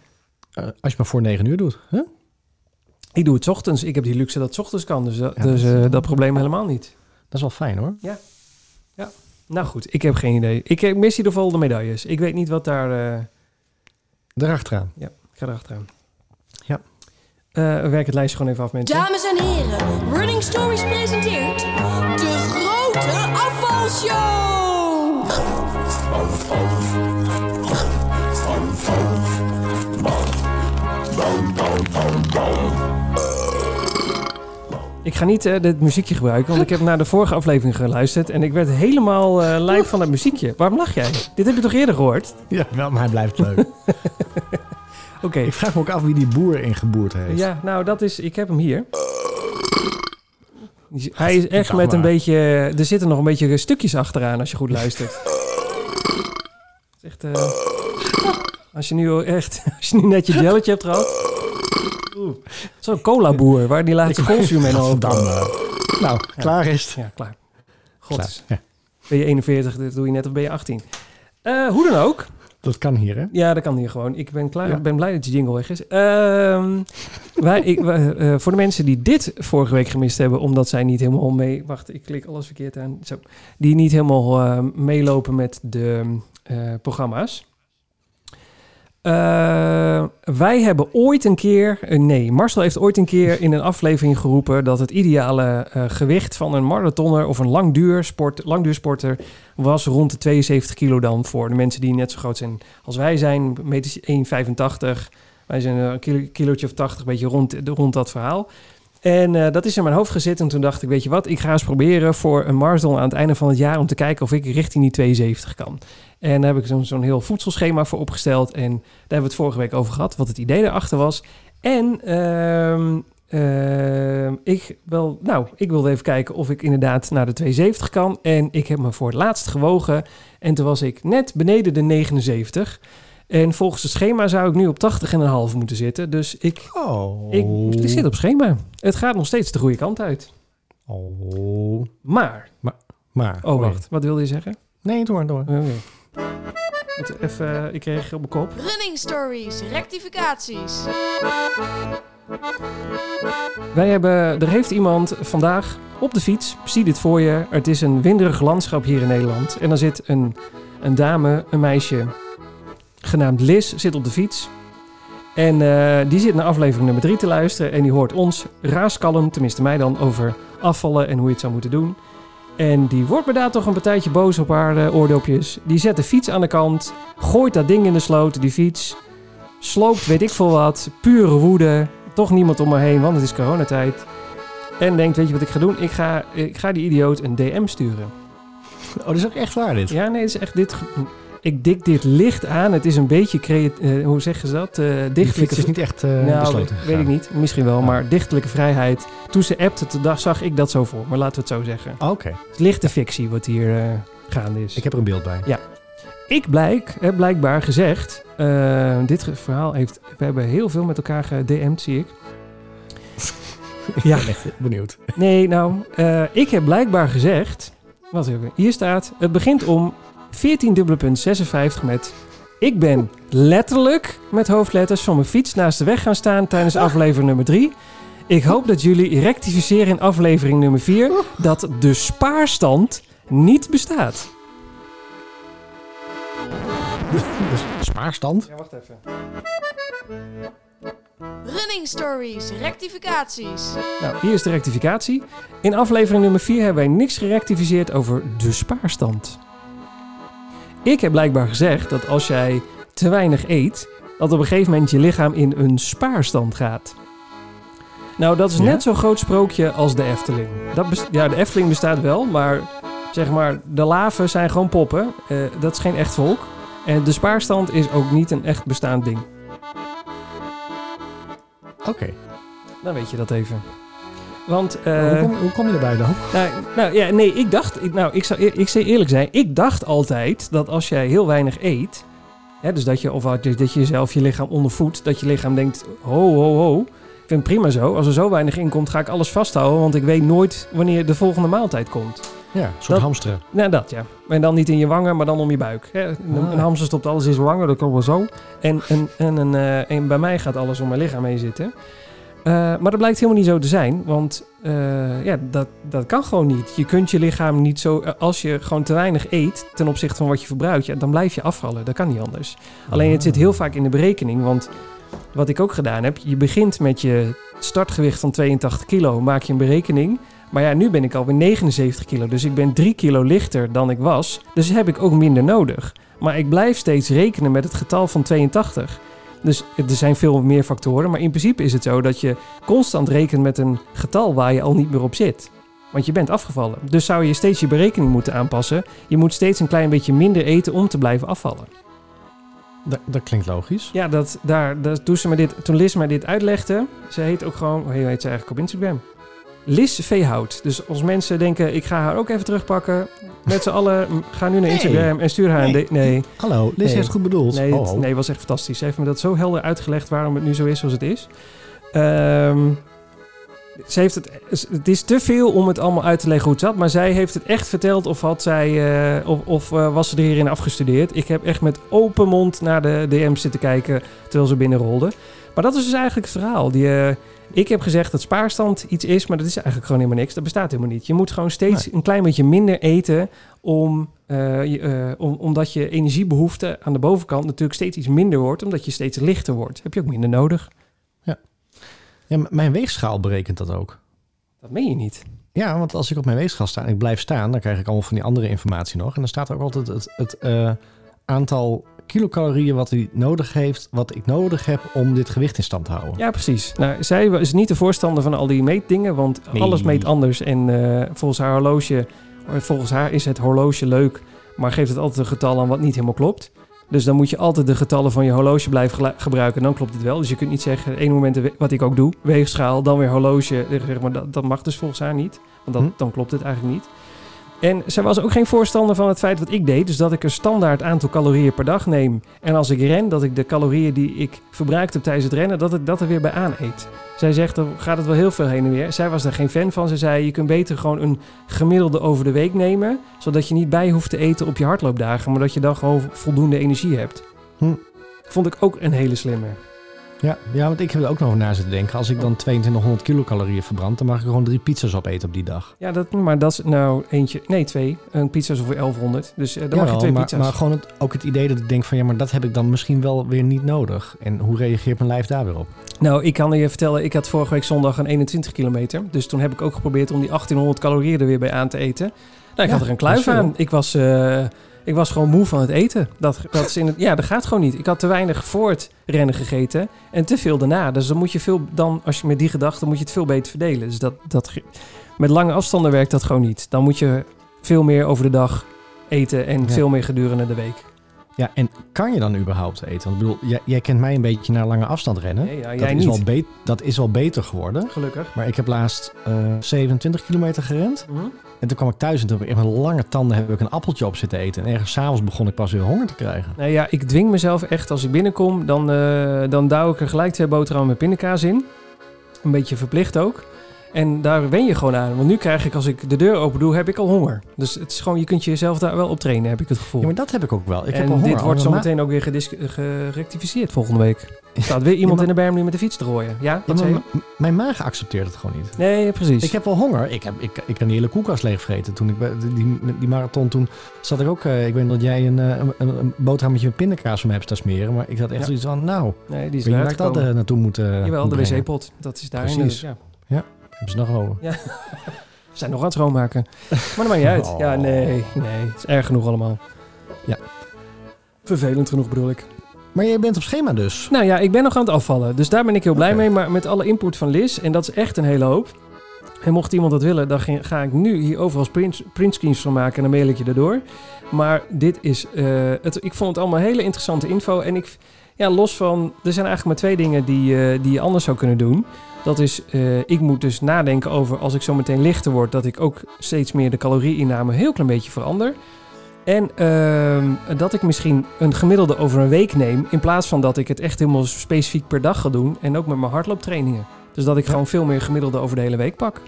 Eh, als je maar voor negen uur doet. Hè? Ik doe het 's ochtends. Ik heb die luxe dat het 's ochtends kan. Dus, dat, Ja, dus dat eh, dat probleem helemaal niet. Dat is wel fijn hoor. Nou goed, ik heb geen idee. Ik, ik mis in ieder geval de medailles. Ik weet niet wat daar... eh, Daarachteraan. Ik ga erachteraan. Ja. Eh, we werken het lijstje gewoon even af, mensen. Dames en heren, Running Stories presenteert de grote afvalshow. Ik ga niet eh, dit muziekje gebruiken, want ik heb naar de vorige aflevering geluisterd en ik werd helemaal eh lijp van dat muziekje. Waarom lach jij? Dit heb je toch eerder gehoord? Ja, wel, maar hij blijft leuk. [laughs] Oké. ik vraag me ook af wie die boer ingeboerd heeft. Ja, nou dat is... Ik heb hem hier. Hij is echt met een beetje... Er zitten nog een beetje stukjes achteraan als je goed luistert. Het is echt... eh, als je nu echt... [laughs] Als je nu net je jelletje hebt gehad... Zo'n cola-boer waar die laatste koolzuur mee loopt. Gadverdamme. Nou, klaar is het. Ja, klaar. God, Klaar. Ja. ben je 41, dit doe je net of ben je 18? Eh, hoe dan ook. Dat kan hier, hè? Ja, dat kan hier gewoon. Ik ben, klaar, Ja. ik ben blij dat je jingle weg is. Wij, ik, wij, eh, voor de mensen die dit vorige week gemist hebben, omdat zij niet helemaal mee... Wacht, ik klik alles verkeerd aan. Zo. Die niet helemaal eh, meelopen met de eh, programma's. Eh, wij hebben ooit een keer... eh, nee, Marcel heeft ooit een keer in een aflevering geroepen... dat het ideale eh, gewicht van een marathonner of een langduursport, langduursporter... was rond de 72 kilo dan voor de mensen die net zo groot zijn als wij zijn. Meters 1,85. Wij zijn een kilo, kilootje of 80, een beetje rond, rond dat verhaal. En eh, dat is in mijn hoofd gezet. En toen dacht ik, weet je wat, ik ga eens proberen voor een marathon aan het einde van het jaar... om te kijken of ik richting die 72 kan. En daar heb ik zo'n heel voedselschema voor opgesteld. En daar hebben we het vorige week over gehad, wat het idee daarachter was. En ehm, ehm, ik, nou, ik wilde even kijken of ik inderdaad naar de 72 kan. En ik heb me voor het laatst gewogen. En toen was ik net beneden de 79. En volgens het schema zou ik nu op 80,5 moeten zitten. Dus ik, Oh. ik, ik zit op schema. Het gaat nog steeds de goede kant uit. Oh. Maar, Maar. oh wacht, wat wilde je zeggen? Nee, door, door. Even, eh, ik kreeg op mijn kop. Running stories, rectificaties. Wij hebben, er heeft iemand vandaag op de fiets, zie dit voor je, het is een winderig landschap hier in Nederland. En dan zit een, een dame, een meisje, genaamd Liz, zit op de fiets. En eh, die zit naar aflevering nummer 3 te luisteren en die hoort ons raaskalm, tenminste mij dan, over afvallen en hoe je het zou moeten doen. En die wordt me daar toch een partijtje boos op haar eh, oordopjes. Die zet de fiets aan de kant, gooit dat ding in de sloot, die fiets, sloopt weet ik veel wat, pure woede, toch niemand om me heen, want het is coronatijd. En denkt, weet je wat ik ga doen? Ik ga, ik ga die idioot een DM sturen. Oh, dat is ook echt waar dit. Ja, nee, het is echt dit. Ik dik dit licht aan. Het is een beetje, creat- eh, hoe zeggen ze dat? Dichtelijke fiets is niet echt nou, besloten weet gegaan. ik niet. Misschien wel, Ja. maar dichtelijke vrijheid. Toen ze appte, toen zag ik dat zo voor. Maar laten we het zo zeggen. Oh, Oké, Het is lichte fictie wat hier gaande is. ik heb er een beeld bij. Ik blijk, heb blijkbaar gezegd, dit verhaal heeft, we hebben heel veel met elkaar gedM'd, zie ik. [laughs] Ja. Ik ben echt benieuwd. Nee, nou, ik heb blijkbaar gezegd, wat even, hier staat, het begint om 14 dubbele punt 56 met, ik ben letterlijk met hoofdletters van mijn fiets naast de weg gaan staan tijdens [laughs] aflevering nummer 3. Ik hoop dat jullie rectificeren in aflevering nummer 4 dat de spaarstand niet bestaat. Dus spaarstand. Ja, wacht even. Running stories, rectificaties. Nou, hier is de rectificatie. In aflevering nummer 4 hebben wij niks gerectificeerd over de spaarstand. Ik heb blijkbaar gezegd dat als jij te weinig eet, dat op een gegeven moment je lichaam in een spaarstand gaat. Nou, dat is Ja? net zo'n groot sprookje als de Efteling. Dat ja, de Efteling bestaat wel, maar zeg maar, de laven zijn gewoon poppen. Eh, dat is geen echt volk. En de spaarstand is ook niet een echt bestaand ding. Oké. Dan weet je dat even. Want... hoe, eh, kom, hoe kom je erbij dan? Nou, nou ja, nee, ik dacht, ik, nou, ik zou, eer- ik zou eerlijk zijn, ik dacht altijd dat als jij heel weinig eet, hè, dus dat je, of dat je- jezelf je lichaam ondervoedt, dat je lichaam denkt, ho, ho, ho, ik vind het prima zo, als er zo weinig in komt, ga ik alles vasthouden, want ik weet nooit wanneer de volgende maaltijd komt. Ja, een soort dat- hamsteren. Nou, dat ja. En dan niet in je wangen, maar dan om je buik. Hè. Een, Ah. een hamster stopt alles in zijn wangen, dat komt wel zo. En, en, en, een, eh, en bij mij gaat alles om mijn lichaam heen zitten. Eh, maar dat blijkt helemaal niet zo te zijn, want eh, ja, dat, dat kan gewoon niet. Je kunt je lichaam niet zo... eh, Als je gewoon te weinig eet ten opzichte van wat je verbruikt, ja, dan blijf je afvallen. Dat kan niet anders. Alleen het zit heel vaak in de berekening, want wat ik ook gedaan heb, je begint met je startgewicht van 82 kilo, maak je een berekening. Maar ja, nu ben ik alweer 79 kilo, dus ik ben 3 kilo lichter dan ik was. Dus heb ik ook minder nodig. Maar ik blijf steeds rekenen met het getal van 82. Dus er zijn veel meer factoren, maar in principe is het zo dat je constant rekent met een getal waar je al niet meer op zit. Want je bent afgevallen. Dus zou je steeds je berekening moeten aanpassen. Je moet steeds een klein beetje minder eten om te blijven afvallen. Dat, dat klinkt logisch. Ja, dat, daar, dat, toen, ze me dit, toen Liz mij dit uitlegde, ze heet ook gewoon, hoe heet ze eigenlijk op Instagram? Liz Veehout. Dus als mensen denken, ik ga haar ook even terugpakken, met z'n allen, ga nu naar Nee. Instagram en stuur haar een... Nee. Hallo, Liz Nee. heeft goed bedoeld. nee, Oh, het, nee, was echt fantastisch. Ze heeft me dat zo helder uitgelegd waarom het nu zo is zoals het is. Ehm, ze heeft het, het is te veel om het allemaal uit te leggen hoe het zat. Maar zij heeft het echt verteld of, had zij, eh, of, of eh, was ze er hierin afgestudeerd. Ik heb echt met open mond naar de DM's zitten kijken terwijl ze binnenrolden. Maar dat is dus eigenlijk het verhaal. Die, eh, ik heb gezegd dat spaarstand iets is, maar dat is eigenlijk gewoon helemaal niks. Dat bestaat helemaal niet. Je moet gewoon steeds een klein beetje minder eten om, eh, je, eh, om, omdat je energiebehoefte aan de bovenkant natuurlijk steeds iets minder wordt, omdat je steeds lichter wordt. Heb je ook minder nodig. Ja, m- mijn weegschaal berekent dat ook. Dat meen je niet. Ja, want als ik op mijn weegschaal sta en ik blijf staan, dan krijg ik allemaal van die andere informatie nog. En dan staat er ook altijd het, het eh, aantal kilocalorieën wat hij nodig heeft, wat ik nodig heb om dit gewicht in stand te houden. Ja, precies. Nou, zij is niet de voorstander van al die meetdingen, want Nee. alles meet anders. En eh, volgens haar horloge, volgens haar is het horloge leuk, maar geeft het altijd een getal aan wat niet helemaal klopt. Dus dan moet je altijd de getallen van je horloge blijven gebruiken. En dan klopt het wel. Dus je kunt niet zeggen, ene moment, wat ik ook doe, weegschaal, dan weer horloge. Zeg maar, dat, dat mag dus volgens haar niet. Want dan, Hm. dan klopt het eigenlijk niet. En zij was ook geen voorstander van het feit wat ik deed. Dus dat ik een standaard aantal calorieën per dag neem. En als ik ren, dat ik de calorieën die ik verbruikt heb tijdens het rennen, dat ik dat er weer bij aan eet. Zij zegt, dan gaat het wel heel veel heen en weer. Zij was daar geen fan van. Ze zei, je kunt beter gewoon een gemiddelde over de week nemen. Zodat je niet bij hoeft te eten op je hardloopdagen. Maar dat je dan gewoon voldoende energie hebt. Hm. Vond ik ook een hele slimme. Ja, ja, want ik heb er ook nog na zitten denken. Als ik dan 2200 kilocalorieën verbrand, dan mag ik gewoon drie pizza's opeten op die dag. Ja, dat, maar dat is nou eentje... Nee, twee. Een pizza is ongeveer 1100. Dus eh, dan mag je twee maar, pizza's. maar gewoon het, ook het idee dat ik denk van ja, maar dat heb ik dan misschien wel weer niet nodig. En hoe reageert mijn lijf daar weer op? Nou, ik kan je vertellen, ik had vorige week zondag een 21 kilometer. Dus toen heb ik ook geprobeerd om die 1800 calorieën er weer bij aan te eten. Nou, ik Ja, had er een kluif aan. Ik was, eh, ik was gewoon moe van het eten. Dat, dat is in het, ja, dat gaat gewoon niet. Ik had te weinig voor het rennen gegeten en te veel daarna. Dus dan moet je veel, dan, als je met die gedachte, moet je het veel beter verdelen. Dus dat, dat, met lange afstanden werkt dat gewoon niet. Dan moet je veel meer over de dag eten en Ja. veel meer gedurende de week. Ja, en kan je dan überhaupt eten? Want ik bedoel, jij, jij kent mij een beetje naar lange afstand rennen. Nee, ja, dat, jij is. Wel dat is wel beter geworden. Gelukkig. Maar ik heb laatst eh 27 kilometer gerend. Mhm. En toen kwam ik thuis en toen heb ik lange tanden heb ik een appeltje op zitten eten. En ergens s'avonds begon ik pas weer honger te krijgen. Nou ja, ik dwing mezelf echt als ik binnenkom, dan, eh dan douw ik er gelijk twee boterhammen met pindakaas in. Een beetje verplicht ook. En daar wen je gewoon aan. Want nu krijg ik, als ik de deur open doe, heb ik al honger. Dus het is gewoon, je kunt jezelf daar wel op trainen, heb ik het gevoel. Ja, maar dat heb ik ook wel. Ik en heb al honger. dit wordt Al zo na- meteen ook weer gedis- gerectificeerd volgende week. [laughs] Er staat weer iemand maar- in de berm nu met de fiets te rooien. Ja, zei je? mijn maag accepteert het gewoon niet. Nee, precies. Ik heb wel honger. Ik, heb, ik, ik kan die hele koelkast leegvreten. Toen ik die, die marathon, toen zat ik ook... eh, ik weet dat jij een, eh, een, een, een boterhammetje met pindakaas van me hebt staan smeren. Maar ik had echt Ja. zoiets van, nou, nee, die is waar ik dat eh, naartoe moet eh, Jawel, de wc-pot. Dat is daar. Precies. Ja. Hebben ze nog over. [laughs] We zijn nog aan het schoonmaken. Maar dat maakt niet uit. Ja, Oh. nee, nee. Het is erg genoeg allemaal. Ja. Vervelend genoeg bedoel ik. Maar jij bent op schema dus. Nou ja, ik ben nog aan het afvallen. Dus daar ben ik heel blij mee. Maar met alle input van Liz, en dat is echt een hele hoop. En mocht iemand dat willen, dan ga ik nu hier overal print, printscreens van maken en dan mail ik je erdoor. Maar dit is, eh, het, ik vond het allemaal hele interessante info. En ik, ja, los van, er zijn eigenlijk maar twee dingen die, eh, die je anders zou kunnen doen. Dat is, eh, ik moet dus nadenken over als ik zo meteen lichter word, dat ik ook steeds meer de calorieinname een heel klein beetje verander. En ehm, dat ik misschien een gemiddelde over een week neem, in plaats van dat ik het echt helemaal specifiek per dag ga doen. En ook met mijn hardlooptrainingen. Dus dat ik Ja. gewoon veel meer gemiddelde over de hele week pak.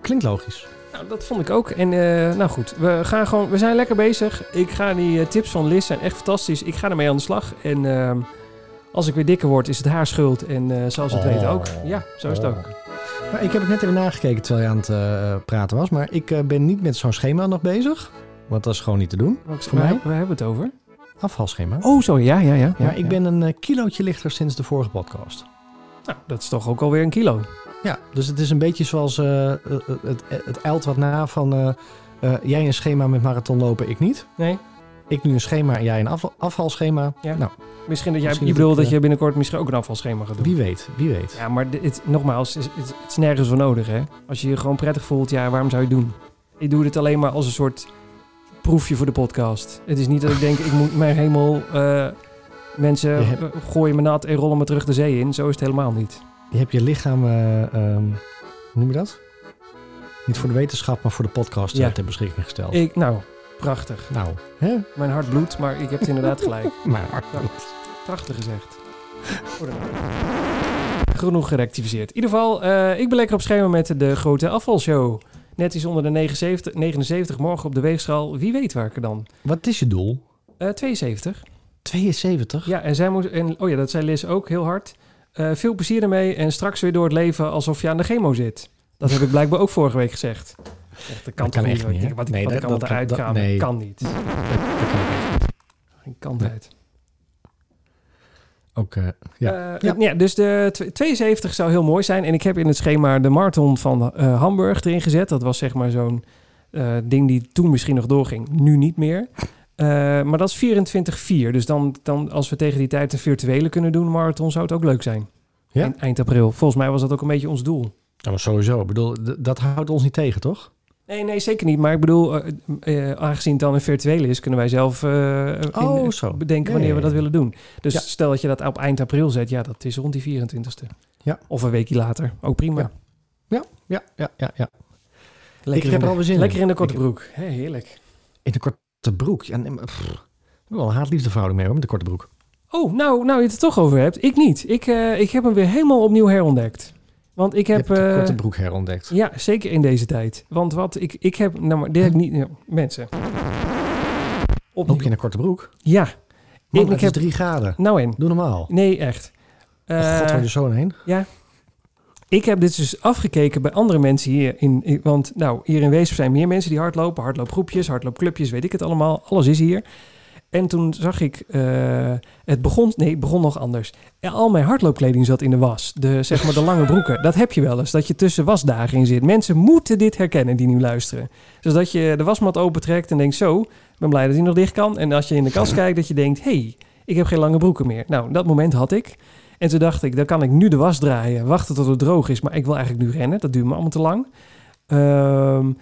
Klinkt logisch. Nou, dat vond ik ook. En eh, nou goed, we, gaan gewoon, we zijn lekker bezig. Ik ga die eh, tips van Liz zijn echt fantastisch. Ik ga ermee aan de slag. En ehm, als ik weer dikker word, is het haar schuld. En eh zoals het Oh. weet ook. Ja, zo is het ook. Maar ik heb het net even nagekeken terwijl je aan het eh, praten was. Maar ik eh, ben niet met zo'n schema nog bezig. Want dat is gewoon niet te doen. Waar, Voor mij? waar hebben we het over? Afvalschema. Oh, zo, ja, ja, ja. maar ik ben een kilootje lichter sinds de vorige podcast. Nou, dat is toch ook alweer een kilo. Ja, dus het is een beetje zoals eh, het, het eilt wat na van... jij een schema met marathonlopen, ik niet. Nee? Ik nu een schema en jij een afval, afvalschema. Ja. Nou, Misschien dat jij, Misschien je bedoelt dat eh, je binnenkort misschien ook een afvalschema gaat doen. wie weet, wie weet. Ja, maar dit, nogmaals, het, het, het is nergens voor nodig, hè. Als je je gewoon prettig voelt, ja, waarom zou je het doen? Ik doe dit alleen maar als een soort proefje voor de podcast. Het is niet dat ik denk, ik moet mijn hemel... eh, mensen Je hebt- eh, gooien me nat en rollen me terug de zee in. Zo is het helemaal niet. Je hebt je lichaam, eh, ehm, hoe noem je dat? Niet voor de wetenschap, maar voor de podcast Ja. ter beschikking gesteld. Ik, nou, prachtig. Nou, hè? Mijn hart bloedt, maar ik heb het inderdaad [laughs] gelijk. Maar hard. Ja. Prachtig gezegd. Genoeg gerectificeerd. In ieder geval, eh, ik ben lekker op schema met de grote afvalshow. Net iets onder de 79, 79 morgen op de weegschaal. Wie weet waar ik er dan? Wat is je doel? Eh 72. 72? Ja, en zij moest. En, oh ja, dat zei Liz ook heel hard. Eh, veel plezier ermee en straks weer door het leven alsof je aan de chemo zit. Dat heb ik blijkbaar ook vorige week gezegd. Echt, dat kan, Dat kan echt niet. niet, hè? Wat, ik- Nee, wat dat- dat kan- eruit dat- kan, nee. kan niet. Dat, dat kan echt. Geen kant uit. Ook, eh, ja. Ja. Ja. ja, dus de tw- 72 zou heel mooi zijn. En ik heb in het schema de marathon van eh, Hamburg erin gezet. Dat was zeg maar zo'n eh, ding die toen misschien nog doorging. Nu niet meer. Eh, maar dat is 24-4. Dus dan, dan als we tegen die tijd de virtuele kunnen doen, marathon, zou het ook leuk zijn. Ja? Eind, eind april. Volgens mij was dat ook een beetje ons doel. Ja, maar sowieso. Ik bedoel, dat houdt ons niet tegen, toch? Nee, nee, zeker niet. Maar ik bedoel, eh, eh, aangezien het dan een virtuele is, kunnen wij zelf eh, in- Oh, zo. bedenken wanneer we dat willen doen. Dus Ja. stel dat je dat op eind april zet, ja, dat is rond die 24ste. Ja. Of een weekje later. Ook prima. Ja. Ja, ja, ja, ja, ja. Lekker Ik heb in er de- alweer zin in. Lekker in de korte Ik- broek. Hé, heerlijk. In de korte broek. Ja, nee, maar, pff, ik heb wel een haat-liefdeverhouding mee hoor, met de korte broek. Oh, nou, nou je het er toch over hebt. Ik niet. Ik, eh, ik heb hem weer helemaal opnieuw herontdekt. Want ik heb... de eh, korte broek herontdekt. ja, zeker in deze tijd. Want wat ik, ik heb... Nou, maar dit heb ik niet... ja, mensen. Loop Opnieuw. je in een korte broek? Ja. Man, Ik- heb- drie graden. Nou en. Doe normaal. Nee, echt. Oh, Eh, God, waar je zo heen. Ik heb dit dus afgekeken bij andere mensen hier. In, in- want nou, hier in Weesp zijn meer mensen die hardlopen. Hardloopgroepjes, hardloopclubjes, weet ik het allemaal. Alles is hier. En toen zag ik, eh, het begon, nee, het begon nog anders. Al mijn hardloopkleding zat in de was. De, zeg maar de lange broeken. Dat heb je wel eens, dat je tussen wasdagen in zit. Mensen moeten dit herkennen die nu luisteren. Dus dat je de wasmat opentrekt en denkt zo, ik ben blij dat hij nog dicht kan. En als je in de kast [laughs] kijkt, dat je denkt, hey, ik heb geen lange broeken meer. Nou, dat moment had ik. En toen dacht ik, dan kan ik nu de was draaien, wachten tot het droog is. Maar ik wil eigenlijk nu rennen, dat duurt me allemaal te lang. Ehm,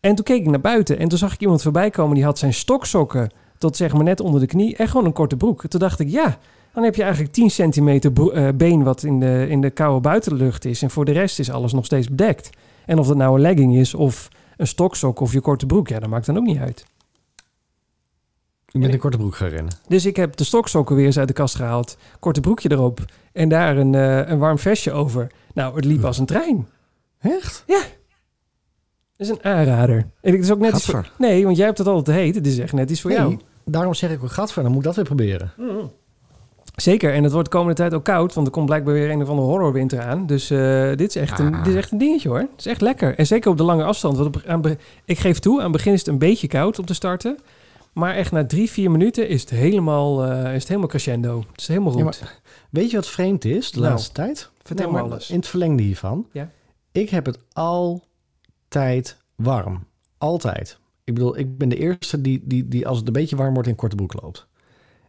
en toen keek ik naar buiten en toen zag ik iemand voorbij komen die had zijn stoksokken tot zeg maar net onder de knie en gewoon een korte broek. Toen dacht ik, ja, dan heb je eigenlijk 10 centimeter eh, been wat in de, in de koude buitenlucht is. En voor de rest is alles nog steeds bedekt. En of dat nou een legging is of een stoksok of je korte broek, ja, dat maakt dan ook niet uit. Ik ben een korte broek gaan rennen. Dus ik heb de stoksokken weer eens uit de kast gehaald. Korte broekje erop. En daar een, eh, een warm vestje over. Nou, het liep als een trein. Echt? Dat is een aanrader. En het is ook net iets voor... Gadver. Nee, want jij hebt het altijd te heet. Het is echt net iets voor jou. Daarom zeg ik ook gadver, dan moet ik dat weer proberen. Zeker. En het wordt de komende tijd ook koud. Want er komt blijkbaar weer een of andere horrorwinter aan. Dus eh, dit, is echt een, Ah. dit is echt een dingetje hoor. Het is echt lekker. En zeker op de lange afstand. Want op, aan, be- ik geef toe, aan het begin is het een beetje koud om te starten. Maar echt na drie, vier minuten is het helemaal, eh, is het helemaal crescendo. Het is helemaal Ja, goed. maar weet je wat vreemd is de Nou, laatste tijd? vertel Nee, me maar alles. In het verlengde hiervan. Ja. Ik heb het altijd warm. Altijd. Ik bedoel, ik ben de eerste die, die, die als het een beetje warm wordt in korte broek loopt.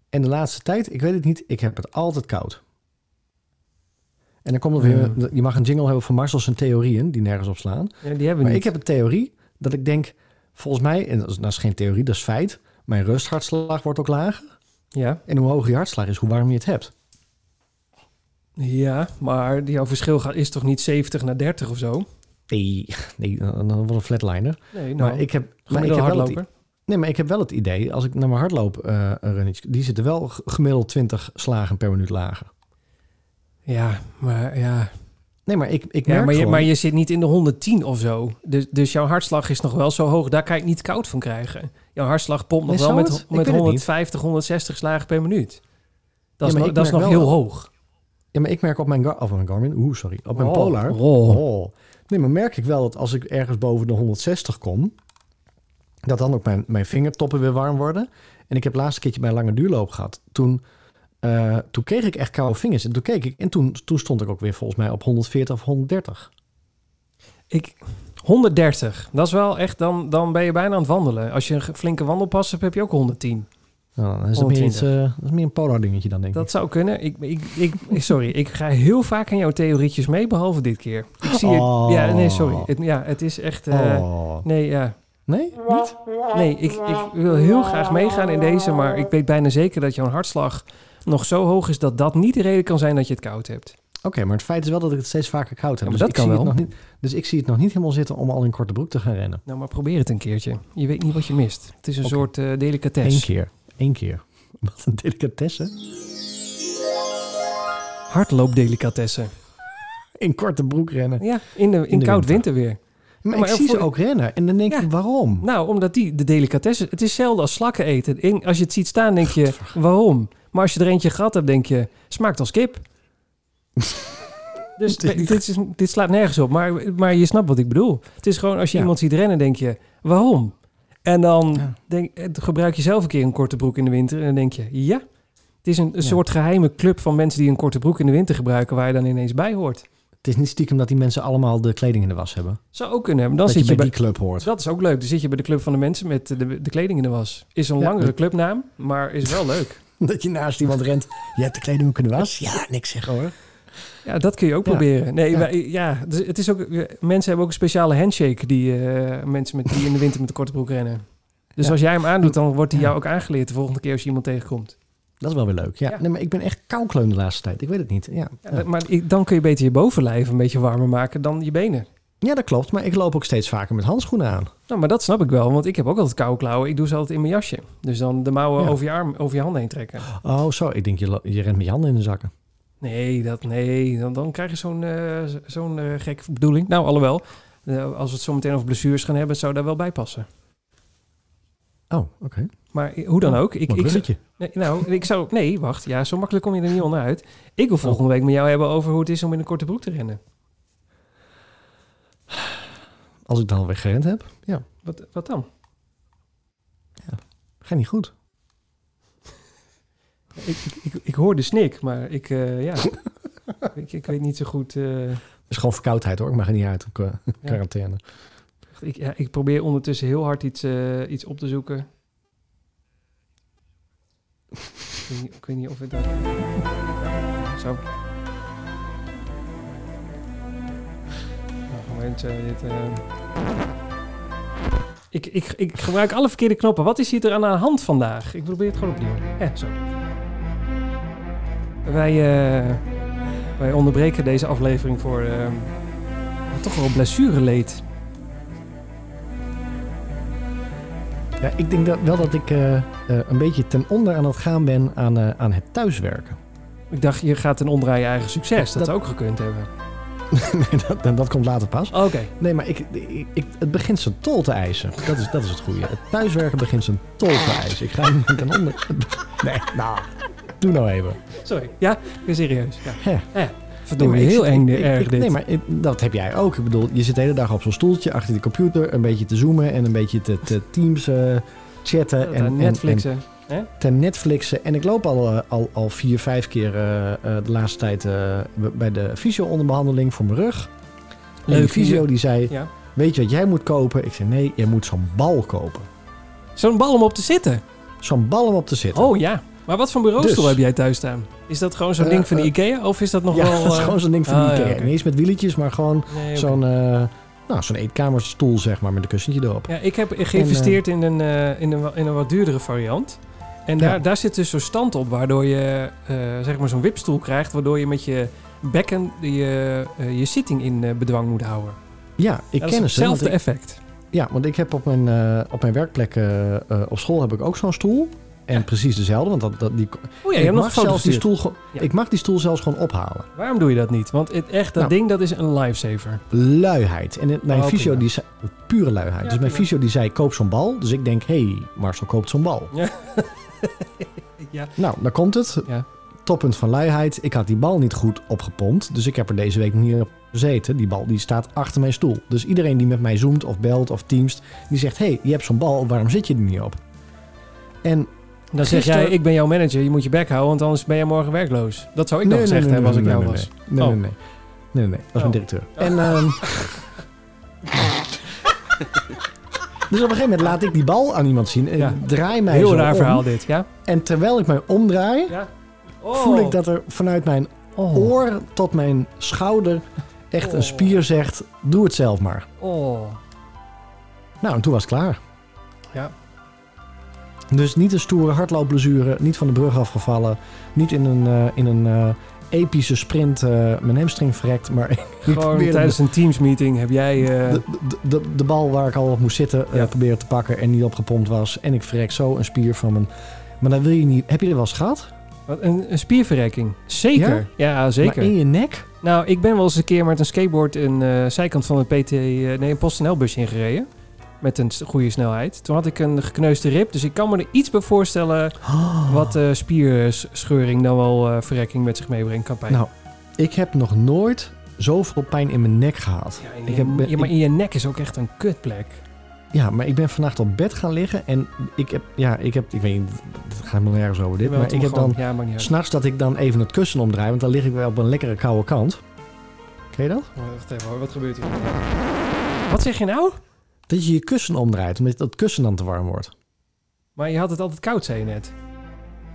En de laatste tijd, ik weet het niet, ik heb het altijd koud. En dan komt er weer, je mag een jingle hebben van Marcel zijn theorieën, die nergens op slaan. Ja, die hebben Maar niet. ik heb een theorie dat ik denk, volgens mij, en dat is, dat is geen theorie, dat is feit. Mijn rusthartslag wordt ook lager. Ja. En hoe hoger je hartslag is, hoe warm je het hebt. ja, maar jouw verschil gaat, is toch niet 70 naar 30 of zo? Nee, nee dan wordt een flatliner. Nee, nou, maar ik heb, maar ik heb wel het, hardloper. nee, maar ik heb wel het idee, als ik naar mijn hardloop eh runnetje, die zitten wel gemiddeld 20 slagen per minuut lager. Ja, maar ja. Nee, maar ik, ik ja merk maar, je, gewoon- maar je zit niet in de 110 of zo. Dus, dus jouw hartslag is nog wel zo hoog. Daar kan je het niet koud van krijgen. Jouw hartslag pompt nog Nee, wel met, met weet het niet. 150, 160 slagen per minuut. Dat is, nog, dat is nog heel wel- hoog. Ja, maar ik merk op mijn, Gar of mijn Garmin, oeh, sorry, op mijn Oh, Polar. oh. Oh. Nee, maar merk ik wel dat als ik ergens boven de 160 kom, dat dan ook mijn, mijn vingertoppen weer warm worden. En ik heb het laatste keertje bij een lange duurloop gehad. Toen, eh, toen kreeg ik echt koude vingers. En toen keek ik, en toen, toen stond ik ook weer volgens mij op 140 of 130. Ik, 130. Dat is wel echt, dan, dan ben je bijna aan het wandelen. Als je een flinke wandelpas hebt, heb je ook 110. Nou, dan is het meer, iets, 120. eh, dat is meer een Polar dingetje dan, denk Dat ik. zou kunnen. Ik, ik, ik, sorry, ik ga heel vaak aan jouw theorietjes mee, behalve dit keer. Ik zie je- Oh. Ja, nee, sorry. Het, ja, het is echt... eh, oh. Nee, ja. Nee? Niet? Nee, ik, ik wil heel graag meegaan in deze, maar ik weet bijna zeker dat jouw hartslag nog zo hoog is dat dat niet de reden kan zijn dat je het koud hebt. Oké, maar het feit is wel dat ik het steeds vaker koud heb. Ja, maar dus, dat ik kan zie wel. Het nog niet, dus ik zie het nog niet helemaal zitten om al in korte broek te gaan rennen. Nou, maar probeer het een keertje. Je weet niet wat je mist. Het is een soort eh Eén delicatesse. keer. Eén keer. Wat een delicatesse. Hardloopdelicatesse. in korte broek rennen. Ja, in, de, in, de koud winter. winterweer. Maar, Maar ik zie ze ook rennen. En dan denk Ja. ik, waarom? Nou, omdat die de delicatesse... Het is hetzelfde als slakken eten. In- Als je het ziet staan, denk je, waarom? Maar als je er eentje gehad hebt, denk je, smaakt als kip. [laughs] Dus dit, is, dit slaat nergens op. Maar, maar je snapt wat ik bedoel. Het is gewoon, als je Ja. iemand ziet rennen, denk je, waarom? En dan Ja. denk, eh, gebruik je zelf een keer een korte broek in de winter. En dan denk je, ja. Het is een, soort geheime club van mensen die een korte broek in de winter gebruiken... waar je dan ineens bij hoort. Het is niet stiekem dat die mensen allemaal de kleding in de was hebben. Zou ook kunnen hebben. Dan dat zit je je bij bij, die club hoort. Dat is ook leuk. Dan zit je bij de club van de mensen met de, de kleding in de was. Is een Ja, langere dat- clubnaam, maar is wel leuk. [laughs] Dat je naast iemand rent. Je hebt de kleding ook in de was? Ja, niks zeggen hoor. Ja, dat kun je ook Ja. proberen. Nee, Ja. dus het is ook, mensen hebben ook een speciale handshake die eh, mensen met, die in de winter met een korte broek rennen. Dus Ja. als jij hem aandoet, dan wordt hij jou ook aangeleerd de volgende keer als je iemand tegenkomt. Dat is wel weer leuk. Ja. Nee, maar ik ben echt koukleun de laatste tijd. Ik weet het niet. Ja, Maar dan kun je beter je bovenlijf een beetje warmer maken dan je benen. ja, dat klopt. Maar ik loop ook steeds vaker met handschoenen aan. Nou, maar dat snap ik wel, want ik heb ook altijd koude klauwen. Ik doe ze altijd in mijn jasje. Dus dan de mouwen Ja. over je arm, over je handen heen trekken. Oh, zo. Ik denk, je, je rent met je handen in de zakken. Nee, dat, nee dan, dan krijg je zo'n eh, zo'n eh, gek bedoeling. Nou, alhoewel, eh, als we het zo meteen over blessures gaan hebben, zou daar wel bij passen. Oh, oké. Maar hoe dan ook. Ik, ik, bruggetje. nee, nou, ik zou... Nee, wacht. Ja, zo makkelijk kom je er niet onderuit. Ik wil volgende week met jou hebben over hoe het is om in een korte broek te rennen. Als ik dan alweer gerend heb. Ja, Wat, wat dan? ga niet goed. Ik, ik, ik, hoor de snik, maar ik... eh, ja, [laughs] ik, ik weet niet zo goed... eh, Het is gewoon verkoudheid hoor. Ik mag er niet uit. op, eh, quarantaine. ik, ja, ik probeer ondertussen heel hard iets, eh, iets op te zoeken. ik, weet niet, ik weet niet of ik dat... Zo. Nou, moment, eh, dit, eh. ik, ik, ik gebruik alle verkeerde knoppen. Wat is hier er aan de hand vandaag? Ik probeer het gewoon opnieuw. Ja, zo. Wij, eh, wij onderbreken deze aflevering voor eh, toch wel blessureleed. Ja, ik denk dat, wel dat ik eh, eh, een beetje ten onder aan het gaan ben aan, aan het thuiswerken. Ik dacht, je gaat ten onder aan je eigen succes. Dat, Dat- zou ook gekund hebben. [laughs] nee, dat, dat komt later pas. Oké. Nee, maar ik, ik, ik- het begint zijn tol te eisen. Dat is, dat is het goede. Het thuiswerken begint zijn tol te [laughs] eisen. Ik ga niet ten onder... [laughs] Nee, nou, doe nou even. Sorry. Ja, ik ben serieus. Ja. Ja. Ja. Verdomme, Nee, heel eng erg ik- dit. Nee, maar ik- dat heb jij ook. Ik bedoel, je zit de hele dag op zo'n stoeltje achter die computer... een beetje te zoomen en een beetje te, te Teams eh, chatten. en, en, en- Netflixen. en te Netflixen. En ik loop al, eh, al, al vier, vijf keer eh, eh, de laatste tijd... eh, bij de fysio-onderbehandeling voor mijn rug. En Leuk, die fysio die zei... Ja. Weet je wat jij moet kopen? Ik zei, nee, jij moet zo'n bal kopen. Zo'n bal om op te zitten. Zo'n bal om op te zitten. Oh ja. Maar wat voor bureaustoel Dus. heb jij thuis staan? Is dat gewoon zo'n Eh, ding van de eh, Ikea? Of is dat nog ja, wel... dat is eh, gewoon zo'n ding van ah, ja, Ikea. oké. Niet eens met wieltjes, maar gewoon nee, zo'n nou, zo'n eetkamerstoel, zeg maar, met een kussentje erop. Ja, ik heb geïnvesteerd in, een, in, een, in een wat duurdere variant. En daar, Ja. daar zit dus zo'n stand op, waardoor je zeg maar zo'n wipstoel krijgt, waardoor je met je bekken je, je zitting in bedwang moet houden. Ja, ik dat ken hetzelfde effect. Ja, want ik heb op mijn, op mijn werkplek op school heb ik ook zo'n stoel. En precies dezelfde, want dat, dat, die, Oh ja, je ik mag zelfs die stoel, Ja. ik mag die stoel zelfs gewoon ophalen. Waarom doe je dat niet? Want het, echt, dat Nou. ding dat is een lifesaver. Luiheid. En mijn Oh, fysio, prima. die zei, pure luiheid. Dus mijn prima. fysio die zei, koop zo'n bal. Dus ik denk, hé, hey, Marcel koopt zo'n bal. [laughs] Ja. Nou, daar komt het. Ja. Toppunt van luiheid. Ik had die bal niet goed opgepompt. Dus ik heb er deze week niet op gezeten. Die bal die staat achter mijn stoel. Dus iedereen die met mij zoomt of belt of teamst... die zegt, hé, hey, je hebt zo'n bal. Waarom zit je er niet op? En Dan zeg jij, ik ben jouw manager, je moet je bek houden, want anders ben jij morgen werkloos. Dat zou ik nog gezegd hebben als ik jou nee, was. Nee, nee, Oh. nee. nee. Nee, nee, nee. Dat Oh. mijn directeur. En, ehm, [laughs] [laughs] dus op een gegeven moment laat ik die bal aan iemand zien. En Ja. draai mij Heel raar om. verhaal dit, ja? En terwijl ik mij omdraai, Ja. voel ik dat er vanuit mijn Oh. oor tot mijn schouder echt Oh. een spier zegt: doe het zelf maar. Oh. Nou, en toen was het klaar. Ja. Dus niet een stoere hardloopblessure, niet van de brug afgevallen, niet in een, eh, in een eh, epische sprint eh, mijn hamstring verrekt, maar [laughs] Gewoon tijdens een teamsmeeting heb jij... de, de, de, bal waar ik al op moest zitten Ja. proberen te pakken en niet opgepompt was. En ik verrek zo een spier van mijn... Maar dan wil je niet... Heb je er wel eens gehad? wat, een, een spierverrekking. Zeker. Ja, zeker. Maar in je nek? Nou, ik ben wel eens een keer met een skateboard een zijkant van een PT, nee, een PostNL-busje ingereden. Met een goede snelheid. Toen had ik een gekneusde rib, dus ik kan me er iets bij voorstellen wat eh spierscheuring dan wel eh, verrekking met zich meebrengt. Kan pijn. Nou, ik heb nog nooit zoveel pijn in mijn nek gehad. ja, ik heb- ja, maar ik- in je nek is ook echt een kutplek. Ja, maar ik ben vannacht op bed gaan liggen en ik heb, ja, ik heb, ik weet niet, het gaat me nergens over dit, maar ik heb gewoon- dan Ja, s'nachts dat ik dan even het kussen omdraai, want dan lig ik wel op een lekkere koude kant. Ken je dat? Wacht even hoor, wat gebeurt hier? Wat zeg je nou? Dat je je kussen omdraait, omdat dat kussen dan te warm wordt. Maar je had het altijd koud, zei je net.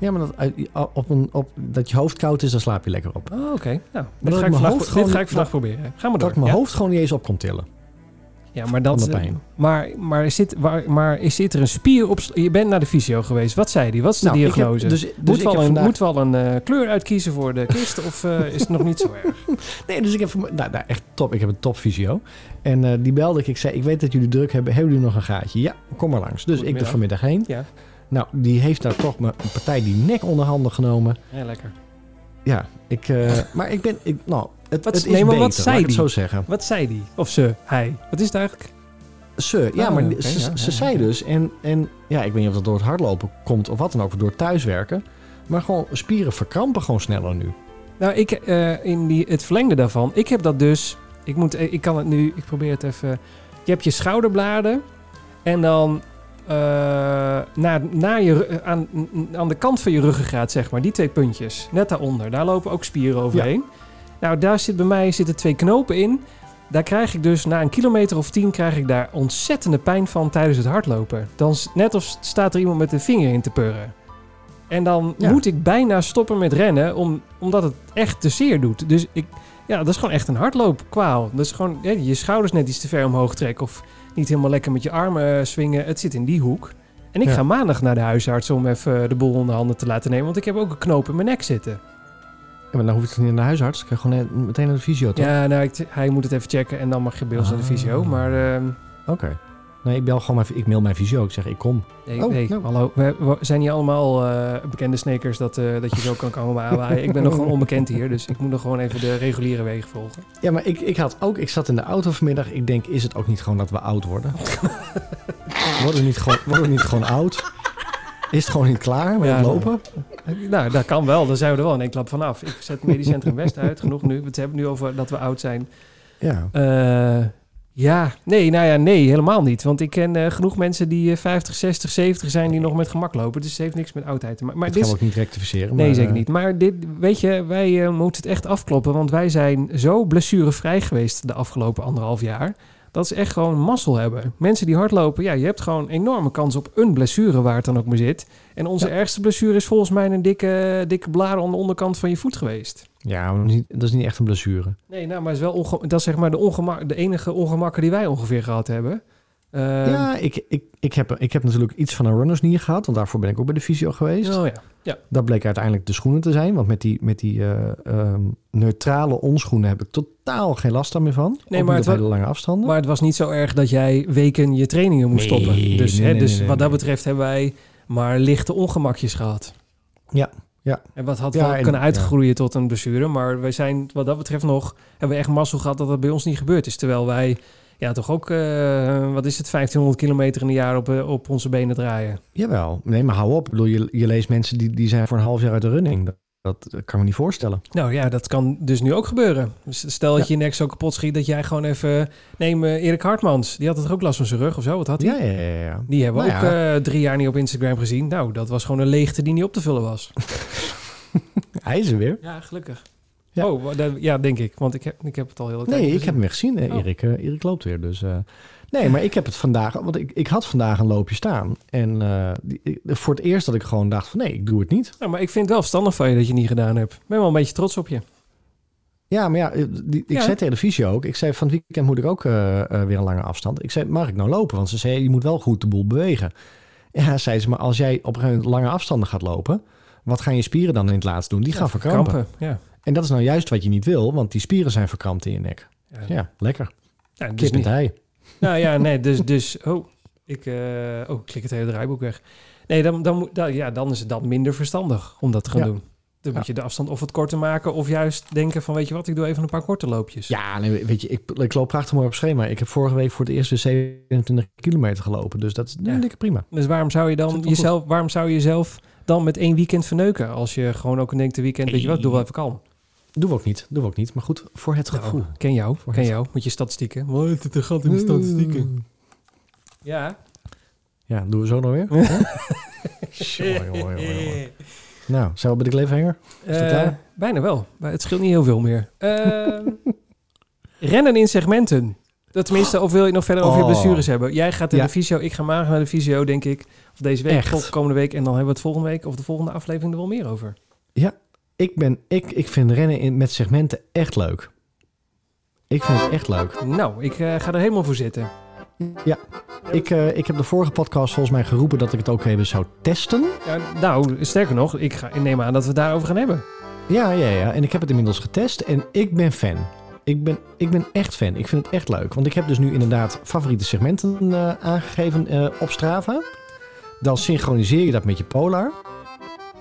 Ja, maar dat, uit- op een, op, dat je hoofd koud is, dan slaap je lekker op. Oh, oké. Nou, dat dit ik ga, ik hoofd dit ga ik dat- proberen. Ga maar door. Dat ik mijn ja? hoofd gewoon niet eens op kon tillen. Ja, maar dat... Pijn. Maar, maar, zit, waar, maar is zit er een spier op... Je bent naar de fysio geweest. Wat zei die? Wat is de Nou, heb- diagnose? dus, dus moet, ik wel een, vandaag- moet wel een eh, kleur uitkiezen voor de kist of eh, is het nog niet zo erg? [laughs] Nee, dus ik heb nou, nou, echt top. Ik heb een top fysio. En eh, die belde ik. Ik zei, ik weet dat jullie druk hebben. Hebben jullie nog een gaatje? Ja, kom maar langs. Dus ik er vanmiddag heen. Ja. Nou, die heeft daar toch me een partij die nek onder handen genomen. Ja, lekker. Ja, ik, [laughs] maar ik ben, ik, nou, het, het is nee, maar beter, wat zei het die? zo zeggen. Wat zei die? Of ze? Hij? Wat is het eigenlijk? Ze, ja, Ah, maar ze, ja, ze ja, zei ja. dus, en, en ja, ik weet niet of dat door het hardlopen komt of wat dan ook, of door thuiswerken. Maar gewoon spieren verkrampen gewoon sneller nu. Nou, ik, eh, in die, het verlengde daarvan, ik heb dat dus, ik, moet, eh, ik kan het nu, ik probeer het even. Je hebt je schouderbladen en dan eh na, na je, aan, aan de kant van je ruggengraat, zeg maar, die twee puntjes, net daaronder, daar lopen ook spieren overheen. Nou, daar zit bij mij zitten twee knopen in. Daar krijg ik dus na een kilometer of tien krijg ik daar ontzettende pijn van tijdens het hardlopen. Dan net of staat er iemand met de vinger in te purren. En dan Ja. moet ik bijna stoppen met rennen, om, omdat het echt te zeer doet. Dus ik, ja, dat is gewoon echt een hardloopkwaal. Dat is gewoon ja, je schouders net iets te ver omhoog trekken of niet helemaal lekker met je armen eh, swingen. Het zit in die hoek. En ik Ja. ga maandag naar de huisarts om even de boel onder handen te laten nemen, want ik heb ook een knoop in mijn nek zitten. Maar dan hoef je niet naar de huisarts. Kan je gewoon meteen naar de fysio, toch? Ja, nou, ik, hij moet het even checken en dan mag je bij ons naar de fysio. Ah. Maar ehm, Oké. Nee, ik bel gewoon mijn, ik mail mijn fysio. Ik zeg, ik kom. nee, Oh, nee, nou. hallo. We, we zijn hier allemaal eh, bekende snakers dat, eh, dat je zo kan komen aanwaaien. Ik ben nog gewoon onbekend hier, dus ik moet nog gewoon even de reguliere wegen volgen. Ja, maar ik, ik had ook, ik zat in de auto vanmiddag. Ik denk, is het ook niet gewoon dat we oud worden? [laughs] worden, we niet gewoon, worden we niet gewoon oud? Is het gewoon niet klaar met Ja, het lopen? Nou, dat kan wel. Dan zijn we er wel in één klap vanaf. Ik zet Medisch Centrum West uit. Genoeg nu. We hebben het nu over dat we oud zijn. Ja. Eh, ja, nee, nou ja, nee, helemaal niet. Want ik ken eh, genoeg mensen die eh, 50, 60, 70 zijn die nog met gemak lopen. Dus het heeft niks met oudheid te maken. Maar dat dit gaan is we ook niet rectificeren. Nee, maar, zeker eh, niet. Maar dit, weet je, wij moeten het echt afkloppen. Want wij zijn zo blessurevrij geweest de afgelopen anderhalf jaar. Dat ze echt gewoon mazzel hebben. Mensen die hardlopen, ja, je hebt gewoon enorme kans op een blessure waar het dan ook maar zit. En onze Ja. ergste blessure is volgens mij een dikke, dikke blaar aan de onderkant van je voet geweest. Ja, maar dat is niet, is echt een blessure. Nee, nou, maar het is wel dat is zeg maar de, ongemak, de enige ongemakken die wij ongeveer gehad hebben. Ehm, ja, ik, ik, ik, heb, ik heb natuurlijk iets van een runners knee gehad. Want daarvoor ben ik ook bij de fysio geweest. Oh ja. Dat bleek uiteindelijk de schoenen te zijn. Want met die, met die eh, ehm, neutrale onschoenen heb ik totaal geen last meer van. Nee, maar het op wa- hele lange afstanden. Maar het was niet zo erg dat jij weken je trainingen moest Nee, stoppen. Dus, nee, hè, nee, dus nee, wat dat nee. betreft hebben wij maar lichte ongemakjes gehad. Ja, ja. En wat had Ja, wel en- kunnen ja. uitgroeien tot een blessure. Maar wij zijn wat dat betreft nog... Hebben we echt mazzel gehad dat dat bij ons niet gebeurd is. Terwijl wij ja, toch ook... eh, wat is het? 1500 kilometer in een jaar op, eh, op onze benen draaien. Jawel. Nee, maar hou op. Ik bedoel, je, je leest mensen die, die zijn voor een half jaar uit de running. Dat, dat kan ik me niet voorstellen. Nou ja, dat kan dus nu ook gebeuren. Stel dat je je nek zo kapot schiet dat jij gewoon even... Neem eh, Erik Hartmans. Die had het ook last van zijn rug of zo. Wat had hij? Ja, ja, ja. ja. Die hebben we Nou ook ja. drie jaar niet op Instagram gezien. Nou, dat was gewoon een leegte die niet op te vullen was. [laughs] Hij is er weer. Ja, gelukkig. Ja. Oh, dat- ja, denk ik. Want ik heb, ik heb het al heel tijd Nee, ik heb hem weer gezien. Eh, Oh. Erik, eh, Erik loopt weer. Dus, eh, nee, maar ik heb het vandaag... Want ik, ik had vandaag een loopje staan. En die, voor het eerst dat ik gewoon dacht van... Nee, ik doe het niet. Ja, maar ik vind het wel verstandig van je dat je het niet gedaan hebt. Ik ben wel een beetje trots op je. Ja, maar ja, die, ik Ja. zei tegen de fysio ook... Ik zei van het weekend moet ik ook weer een lange afstand. Ik zei, mag ik nou lopen? Want ze zei, je moet wel goed de boel bewegen. Ja, zei ze, maar als jij op een gegeven moment lange afstanden gaat lopen... Wat gaan je spieren dan in het laatst doen? Die gaan verkrampen. Ja. En dat is nou juist wat je niet wil, want die spieren zijn verkrampt in je nek. Ja, Ja, lekker. ja, dus Kip niet- ei. Nou ja, nee, dus... dus oh, ik, eh, oh, ik klik het hele draaiboek weg. Nee, dan, dan, moet- dan, ja, dan is het dan minder verstandig om dat te gaan Ja. doen. Dan moet je de afstand of wat korter maken... of juist denken van, weet je wat, ik doe even een paar korte loopjes. Ja, nee, weet je, ik, ik loop prachtig mooi op schema. Ik heb vorige week voor het eerst weer 27 kilometer gelopen. Dus dat is Ja. dikke prima. Dus waarom zou je dan jezelf, waarom zou je jezelf dan met één weekend verneuken? Als je gewoon ook denkt, de weekend, weet je wat, doe wel even kalm. Doen we ook niet. Doen we ook niet. Maar goed, voor het gevoel. Nou, ken jou, Voor ken het- jou, met je statistieken. Wat is het een gat in de statistieken? Ja. Ja, doen we zo nog weer. [laughs] [laughs] Nou, zijn we bij de cliffhanger? Is Eh, klaar? bijna wel, maar het scheelt niet heel veel meer. Ehm, [laughs] rennen in segmenten. Dat tenminste, of wil je nog verder over je Oh. blessures hebben? Jij gaat naar Ja. de fysio, ik ga maandag naar de fysio, denk ik. Of deze week, of komende week. En dan hebben we het volgende week of de volgende aflevering er wel meer over. Ik, ben, ik, ik vind rennen in, met segmenten echt leuk. Ik vind het echt leuk. Nou, ik eh, ga er helemaal voor zitten. Ik, eh, ik heb de vorige podcast volgens mij geroepen dat ik het ook even zou testen. Ja, nou, sterker nog, ik, ga, ik neem aan dat we het daarover gaan hebben. Ja, ja, ja. En ik heb het inmiddels getest en ik ben fan. Ik ben, ik ben echt fan. Ik vind het echt leuk. Want ik heb dus nu inderdaad favoriete segmenten eh, aangegeven op Strava. Dan synchroniseer je dat met je Polar.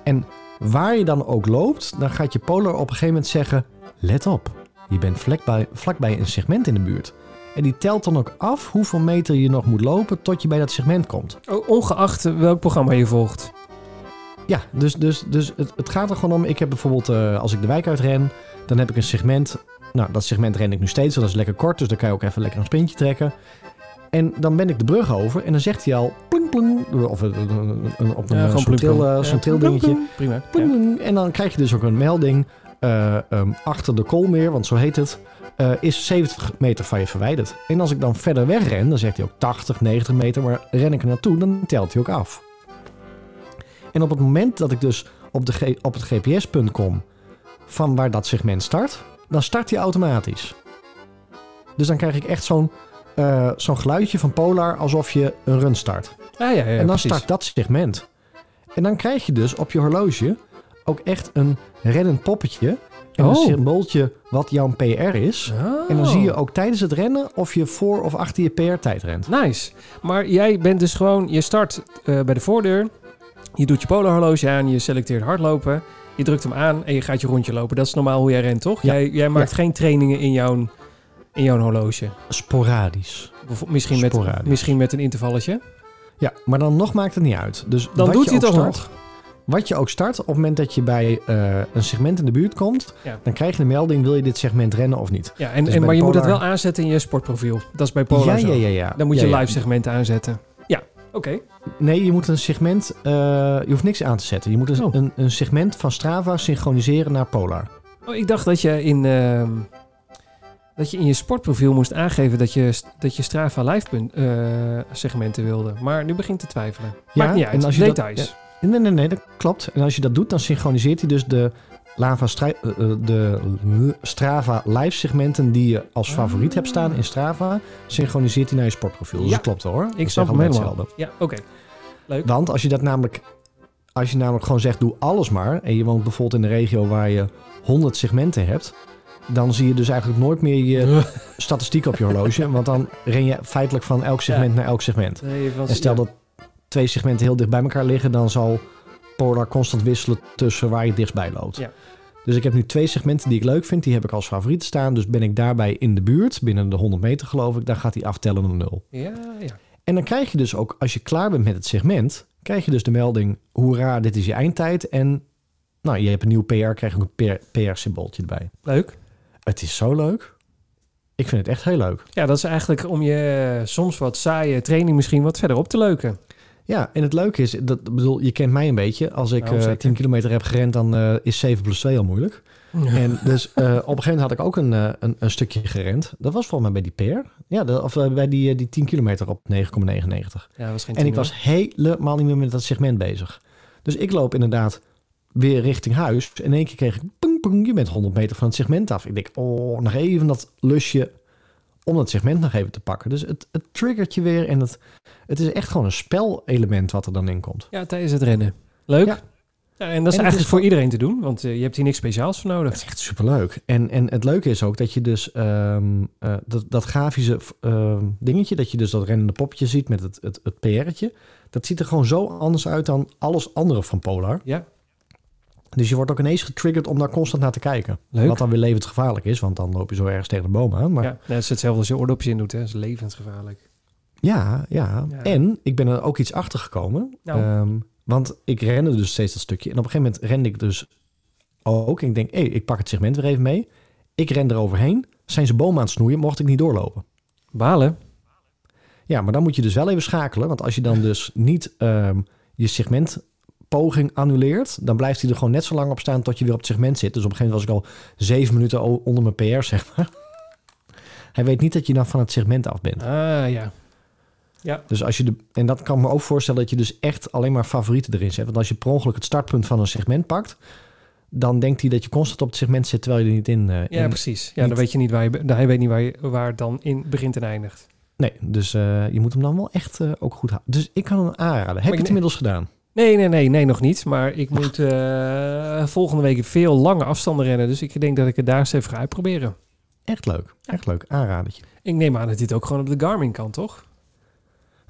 En waar je dan ook loopt, dan gaat je Polar op een gegeven moment zeggen... Let op, je bent vlakbij, vlakbij een segment in de buurt. En die telt dan ook af hoeveel meter je nog moet lopen tot je bij dat segment komt. O- Ongeacht welk programma je volgt. Ja, dus, dus, dus het, het gaat er gewoon om. Ik heb bijvoorbeeld, eh, als ik de wijk uitren, dan heb ik een segment. Nou, dat segment ren ik nu steeds, want dat is lekker kort. Dus dan kan je ook even lekker een sprintje trekken. En dan ben ik de brug over en dan zegt hij al pling pling. Of een, een, een- op een Ja, eh, zo'n plum, tril, plum. eh, plum, trildingetje. plum. Prima. Pling. En dan krijg je dus ook een melding eh, ehm, achter de koolmeer, want zo heet het, eh, is 70 meter van je verwijderd. En als ik dan verder weg ren, dan zegt hij ook 80, 90 meter, maar ren ik er naartoe, dan telt hij ook af. En op het moment dat ik dus op, de op het GPS-punt kom van waar dat segment start, dan start hij automatisch. Dus dan krijg ik echt zo'n eh, zo'n geluidje van Polar alsof je een run start. Ah, ja, ja, en dan precies. start dat segment. En dan krijg je dus op je horloge ook echt een rennend poppetje. En een Oh. symbooltje wat jouw PR is. Oh. En dan zie je ook tijdens het rennen of je voor of achter je PR-tijd rent. Nice. Maar jij bent dus gewoon, je start eh, bij de voordeur. Je doet je polarhorloge aan, je selecteert hardlopen. Je drukt hem aan en je gaat je rondje lopen. Dat is normaal hoe jij rent, toch? Ja. Jij, jij maakt Ja. geen trainingen in jouw, in jouw horloge. Sporadisch. Misschien met, misschien met een intervalletje. Ja, maar dan nog maakt het niet uit. Dus Dan doet hij het ook start, Wat je ook start, op het moment dat je bij eh, een segment in de buurt komt, Ja. dan krijg je een melding, wil je dit segment rennen of niet? Ja, en, Dus en, maar je moet het Polar- wel aanzetten in je sportprofiel. Dat is bij Polar ja, zo. ja, ja, ja. Dan moet Ja, je live segmenten aanzetten. Ja, oké. Nee, je moet een segment, eh, je hoeft niks aan te zetten. Je moet een, Oh. een, een segment van Strava synchroniseren naar Polar. Oh, ik dacht dat je in... ehm, dat je in je sportprofiel moest aangeven dat je, dat je Strava live punt, eh, segmenten wilde. Maar nu begint te twijfelen. Ja, Maakt niet uit. en als je dat- Details. Nee, nee, nee, dat klopt. En als je dat doet, dan synchroniseert hij dus de, Lava Stri- eh, eh, de Strava live segmenten die je als favoriet hebt staan in Strava, synchroniseert hij naar je sportprofiel. Dus Ja. dat klopt hoor. Ik Dat snap zeggen hem helemaal. Ja, oké. Leuk. Want als je dat namelijk, als je namelijk gewoon zegt, doe alles maar. En je woont bijvoorbeeld in een regio waar je 100 segmenten hebt. Dan zie je dus eigenlijk nooit meer je [laughs] statistiek op je horloge. Want dan ren je feitelijk van elk segment naar elk segment. Nee, En stel ja. dat twee segmenten heel dicht bij elkaar liggen, dan zal Polar constant wisselen tussen waar je het dichtstbij loopt. Ja. Dus ik heb nu twee segmenten die ik leuk vind. Die heb ik als favoriet staan. Dus ben ik daarbij in de buurt, binnen de 100 meter geloof ik, dan gaat hij aftellen naar nul. Ja, ja. En dan krijg je dus ook, als je klaar bent met het segment, krijg je dus de melding, hoera, dit is je eindtijd. En nou, je hebt een nieuw PR, krijg je ook een PR-symbooltje erbij. Leuk. Het is zo leuk. Ik vind het echt heel leuk. Ja, dat is eigenlijk om je eh, soms wat saaie training misschien wat verder op te leuken. Ja, en het leuke is, dat bedoel, je kent mij een beetje. Als ik Nou, eh, zeker. 10 kilometer heb gerend, dan eh, is 7 plus 2 al moeilijk. En [laughs] dus eh, op een gegeven moment had ik ook een, eh, een, een stukje gerend. Dat was volgens mij bij die PR. Ja, de, of eh, bij die, eh, die 10 kilometer op 9,99. Ja, dat was geen En ik was helemaal niet meer met dat segment bezig. Dus ik loop inderdaad weer richting huis. En in één keer kreeg ik, ping, je bent 100 meter van het segment af. Ik denk, oh, nog even dat lusje om dat segment nog even te pakken. Dus het, het triggert je weer en het, het is echt gewoon een spelelement wat er dan in komt. Ja, tijdens het rennen. Leuk. Ja. Ja. en dat is het eigenlijk is voor iedereen te doen, want eh, je hebt hier niks speciaals voor Het nodig. is echt superleuk. En, en het leuke is ook dat je dus ehm, eh, dat, dat grafische ehm, dingetje, dat je dus dat rennende popje ziet met het, het, het PR'tje, dat ziet er gewoon zo anders uit dan alles andere van Polar. Ja. Dus je wordt ook ineens getriggerd om daar constant naar te kijken. Leuk. Wat dan weer levensgevaarlijk is, want dan loop je zo ergens tegen de boom aan. Maar Ja, dat is hetzelfde als je oordopjes in doet. Hè. Dat is levensgevaarlijk. Ja, ja, Ja. En ik ben er ook iets achter gekomen. Nou. Ehm, want ik rende dus steeds dat stukje. En op een gegeven moment rende ik dus ook. En ik denk, hé, ik pak het segment weer even mee. Ik ren eroverheen. Zijn ze bomen aan het snoeien, mocht ik niet doorlopen. Balen. Ja, maar dan moet je dus wel even schakelen. Want als je dan dus niet ehm, je segmentpoging annuleert... dan blijft hij er gewoon net zo lang op staan tot je weer op het segment zit. Dus op een gegeven moment was ik al zeven minuten onder mijn PR, zeg maar. [laughs] Hij weet niet dat je dan van het segment af bent. Ah, ja. Dus als je de, en dat kan me ook voorstellen dat je dus echt alleen maar favorieten erin zet. Want als je per ongeluk het startpunt van een segment pakt, dan denkt hij dat je constant op het segment zit terwijl je er niet in. eh, Ja, in- precies. Ja, niet- dan weet je niet waar je, hij weet niet waar, je, dan in begint en eindigt. Nee, dus eh, je moet hem dan wel echt eh, ook goed houden. Dus ik kan hem aanraden. Heb je ik- het inmiddels gedaan? Nee, nee, nee, nee, nog niet. Maar ik moet eh, volgende week veel lange afstanden rennen. Dus ik denk dat ik het daar eens even ga uitproberen. Echt leuk. Echt leuk. Aanradertje. Ik neem aan dat dit ook gewoon op de Garmin kan, toch?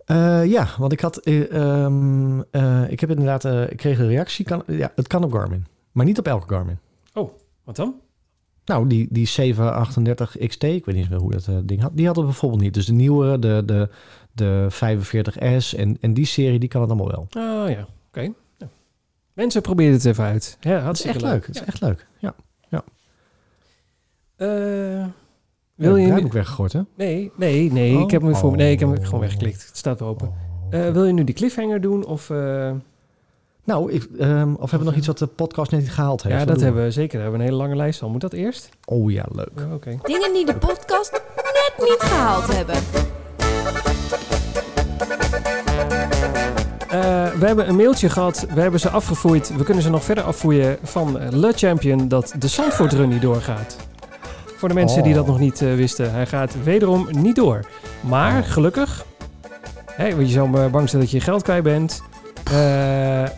Eh, ja, want ik had, eh, ehm, eh, ik heb inderdaad, ik kreeg een reactie. Kan, ja, het kan op Garmin, maar niet op elke Garmin. Wat dan? Nou, die, die 738 XT, ik weet niet meer hoe dat ding had, die had het bijvoorbeeld niet. Dus de nieuwere, de, de, de 45S en, en die serie, die kan het allemaal wel. Oh ja, oké. Ja. Mensen, probeer het even uit. Ja, Het is echt leuk. Het is Ja. echt leuk. Ja. Eh, Wil wil je je heb ik weggegooid, hè? Nee, nee, nee. Ik heb hem voor... Nee, ik heb hem gewoon weggeklikt. Het staat open. Oh. Eh, wil je nu die cliffhanger doen? Of, eh, nou, ik, ehm, of hebben we nog iets wat de podcast net niet gehaald heeft? ja, dat hebben we zeker. Daar hebben we een hele lange lijst al. Moet dat eerst? Oh ja, leuk. Ja, Oké. Dingen die de podcast net niet gehaald hebben. We hebben een mailtje gehad. We hebben ze afgevoerd. We kunnen ze nog verder afvoeren van eh, Le Champion dat de Zandvoort Run niet doorgaat. Voor de mensen die Oh. dat nog niet eh, wisten. Hij gaat wederom niet door. Maar Oh. gelukkig, hè, want je zou maar bang zijn dat je geld kwijt bent. Eh,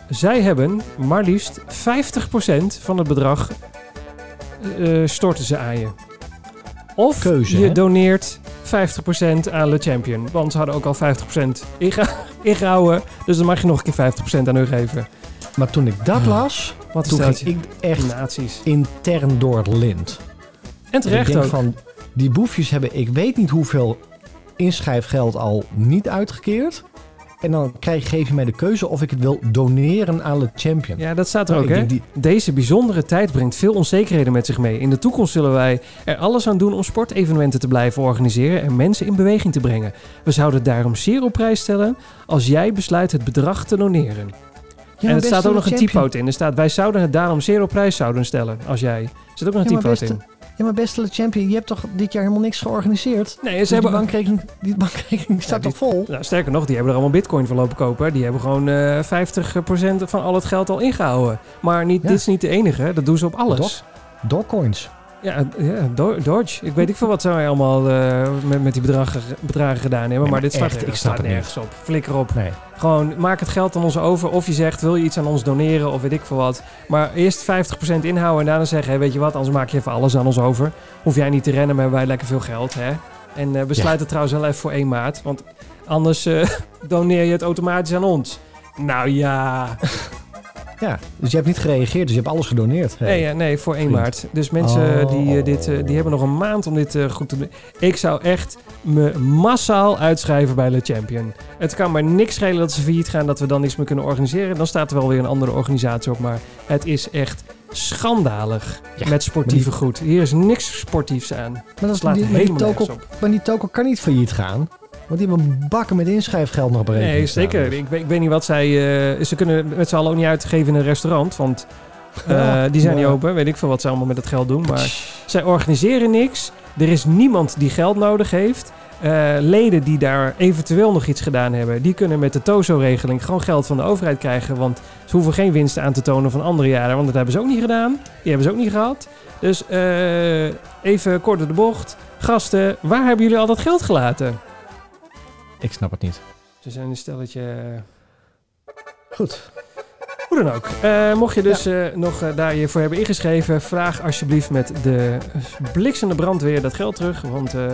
zij hebben maar liefst 50% van het bedrag storten ze aan je. Of Keuze, je hè? doneert 50% aan Le Champion. Want ze hadden ook al 50% inge ingehouden. Dus dan mag je nog een keer 50% aan hun geven. Maar toen ik dat las, Wat toen ging ik echt Nazi's. intern door het lint. En ik terecht denk ook. van, die boefjes hebben ik weet niet hoeveel inschrijfgeld al niet uitgekeerd. En dan krijg, geef je mij de keuze of ik het wil doneren aan de champion. Ja, dat staat er Nou, ook, hè? die- Deze bijzondere tijd brengt veel onzekerheden met zich mee. In de toekomst zullen wij er alles aan doen om sportevenementen te blijven organiseren en mensen in beweging te brengen. We zouden daarom zeer op prijs stellen als jij besluit het bedrag te doneren. Ja, en er staat ook nog een typoot in. Er staat, wij zouden het daarom zeer op prijs zouden stellen als jij. Er zit ook nog een Ja, typoot in. Ja, maar beste Le champion, je hebt toch dit jaar helemaal niks georganiseerd? Nee, Dus ze hebben die bankrekening, die bankrekening staat toch vol? Nou, sterker nog, die hebben er allemaal bitcoin voor lopen kopen. Die hebben gewoon eh 50% van al het geld al ingehouden. Maar niet, Ja. dit is niet de enige. Dat doen ze op alles. Toch? Doorcoins. Ja, ja Do- Dodge. Ik weet niet veel wat zij allemaal eh, met, met die bedragen, bedragen gedaan hebben. Maar, dit staat, echt, ik staat snap het nergens op. Flikker op. Nee. Gewoon maak het geld aan ons over. Of je zegt, wil je iets aan ons doneren of weet ik veel wat. Maar eerst 50% inhouden en daarna zeggen... Hey, weet je wat, anders maak je even alles aan ons over. Hoef jij niet te rennen, maar hebben wij lekker veel geld. Hè? En eh besluit het trouwens wel even voor 1 maart. Want anders eh, [laughs] doneer je het automatisch aan ons. Nou ja... Ja, dus je hebt niet gereageerd, dus je hebt alles gedoneerd. Hey. Nee, eh, nee, voor 1 Vriend. maart. Dus mensen Oh. die, eh, dit, eh, die hebben nog een maand om dit eh, goed te doen. Ik zou echt me massaal uitschrijven bij Le Champion. Het kan maar niks schelen dat ze failliet gaan, dat we dan niks meer kunnen organiseren. Dan staat er wel weer een andere organisatie op. Maar het is echt schandalig Ja, met sportieve goed. Hier is niks sportiefs aan. Maar, dat slaat die, maar, die helemaal toko, nergens op. maar die toko kan niet failliet gaan. Want die hebben bakken met inschrijfgeld nog berekend. Nee, zeker. Ik, weet- ik weet niet wat zij... eh, ze kunnen met z'n allen ook niet uitgeven in een restaurant. Want eh, die zijn niet open. Weet ik veel wat ze allemaal met het geld doen. Maar Zij organiseren niks. Er is niemand die geld nodig heeft. Eh, leden die daar eventueel nog iets gedaan hebben, die kunnen met de TOZO-regeling gewoon geld van de overheid krijgen. Want ze hoeven geen winsten aan te tonen van andere jaren, want dat hebben ze ook niet gedaan. Die hebben ze ook niet gehad. Dus even kort door de bocht. Gasten, waar hebben jullie al dat geld gelaten? Ik snap het niet. Ze zijn een stelletje. Goed. Hoe dan ook. Eh, mocht je dus eh, nog eh, daar je voor hebben ingeschreven, vraag alsjeblieft met de bliksende brandweer dat geld terug. Want eh,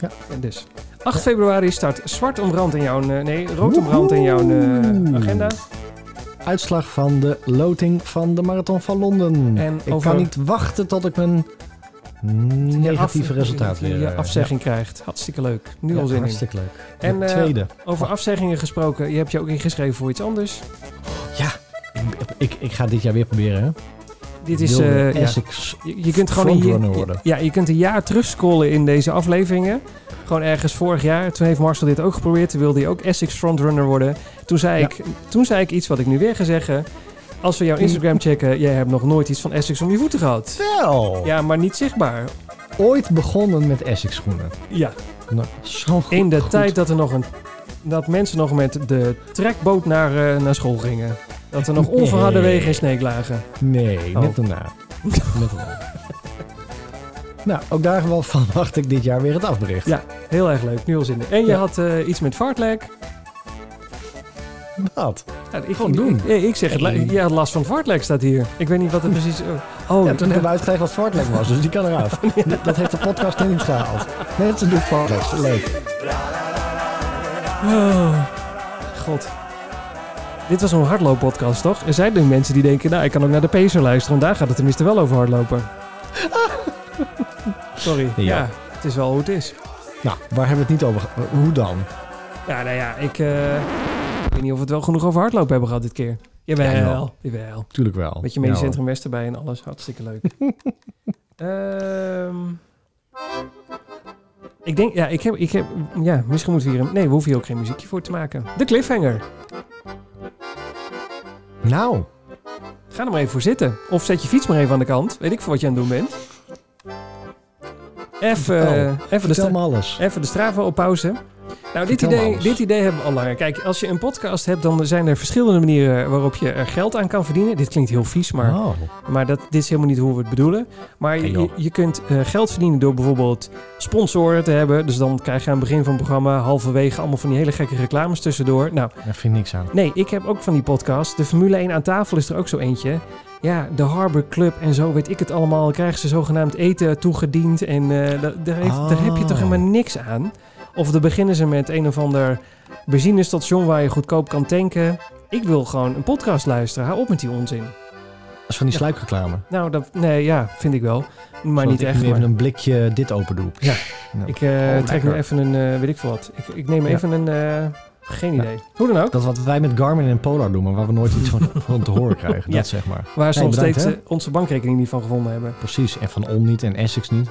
Ja. en dus. 8 februari start zwart om brand in jouw... eh, nee, rood om brand in jouw eh, agenda. uitslag van de loting van de Marathon van Londen. En ik over- kan niet wachten tot ik mijn negatieve af- resultaat weer... Je eh, afzegging krijgt. Hartstikke leuk. Nu ja, al zin in. hartstikke leuk. En, eh, tweede. Over afzeggingen gesproken. Je hebt je ook ingeschreven voor iets anders. Ja, ik, ik, ik ga dit jaar weer proberen, hè. Dit is... Eh, ja. Je, je kunt gewoon een, worden. ja, je kunt een jaar terugscrollen in deze afleveringen. Gewoon ergens vorig jaar. Toen heeft Marcel dit ook geprobeerd. Toen wilde hij ook Essex frontrunner worden. Toen zei, Ja. ik, toen zei ik iets wat ik nu weer ga zeggen. Als we jouw Instagram checken, jij hebt nog nooit iets van Essex om je voeten gehad. Wel! Ja, maar niet zichtbaar. Ooit begonnen met Essex schoenen. Ja, Nou, zo goed, in de goed. tijd dat er nog een dat mensen nog met de trekboot naar, eh, naar school gingen. Dat er nog Nee. onverharde wegen in Sneek lagen. Nee, Oh. net daarna. net daarna. Nou, ook daar wel van wacht ik dit jaar weer het afbericht. Ja. Heel erg leuk, nu al zin in. En je Ja. had eh, iets met fartlek. Wat? Ja, ik, Gewoon doen. Ik, ik zeg het, had last van fartlek staat hier. Ik weet niet wat het precies... Oh, Ja, toen hebben we uitgelegd wat fartlek was, dus die kan eraf. [laughs] Dat heeft de podcast niet gehaald. Mensen doen fartlek, leuk. Oh, God. Dit was een hardlooppodcast, toch? Er zijn nu mensen die denken, nou, ik kan ook naar de Pacer luisteren, want daar gaat het tenminste wel over hardlopen. [laughs] Sorry. Ja. Ja. het is wel hoe het is. Nou, waar hebben we het niet over Hoe dan? Ja, nou ja, ik, eh, ik weet niet of we het wel genoeg over hardlopen hebben gehad dit keer. Jawel, Ja, jawel. Tuurlijk wel. Met je medisch centrum West erbij en alles. Hartstikke leuk. [laughs] Ehm, ik denk, ja, ik heb, ik heb, ja, misschien moeten we hier, een- nee, we hoeven hier ook geen muziekje voor te maken. De cliffhanger. Nou, Ga er maar even voor zitten. Of zet je fiets maar even aan de kant. Weet ik veel wat je aan het doen bent. Even, Oh, even, de, alles. even de Strava op pauze. Nou, dit idee, dit idee hebben we al langer. Kijk, als je een podcast hebt, dan zijn er verschillende manieren waarop je er geld aan kan verdienen. Dit klinkt heel vies, maar Oh, Maar dat, dit is helemaal niet hoe we het bedoelen. Maar je, je, je kunt eh, geld verdienen door bijvoorbeeld sponsoren te hebben. Dus dan krijg je aan het begin van het programma halverwege allemaal van die hele gekke reclames tussendoor. Nou, daar vind ik niks aan. nee, ik heb ook van die podcast. De Formule 1 aan tafel is er ook zo eentje. Ja, de Harbor Club en zo weet ik het allemaal. Krijgen ze zogenaamd eten toegediend. En eh, da- daar, heeft, daar heb je toch Oh. helemaal niks aan. Of dan beginnen ze met een of ander benzinestation waar je goedkoop kan tanken. Ik wil gewoon een podcast luisteren. Hou op met die onzin. Dat is van die sluikreclame. Nou, dat, nee, ja, vind ik wel. Maar Zodat niet ik echt. nu even Maar. een blikje dit open doe. Ja. Nou, Ik eh, Oh, trek nu even een, eh, weet ik veel wat. Ik, ik neem Ja. even een, eh, geen Ja. idee. Hoe dan ook. Dat wat wij met Garmin en Polar doen, maar waar we nooit iets van, [laughs] van te horen krijgen. Ja. Dat zeg maar. Waar ze Nee, nog bedankt, steeds hè. eh, onze bankrekening niet van gevonden hebben. Precies. En van On niet en Essex niet.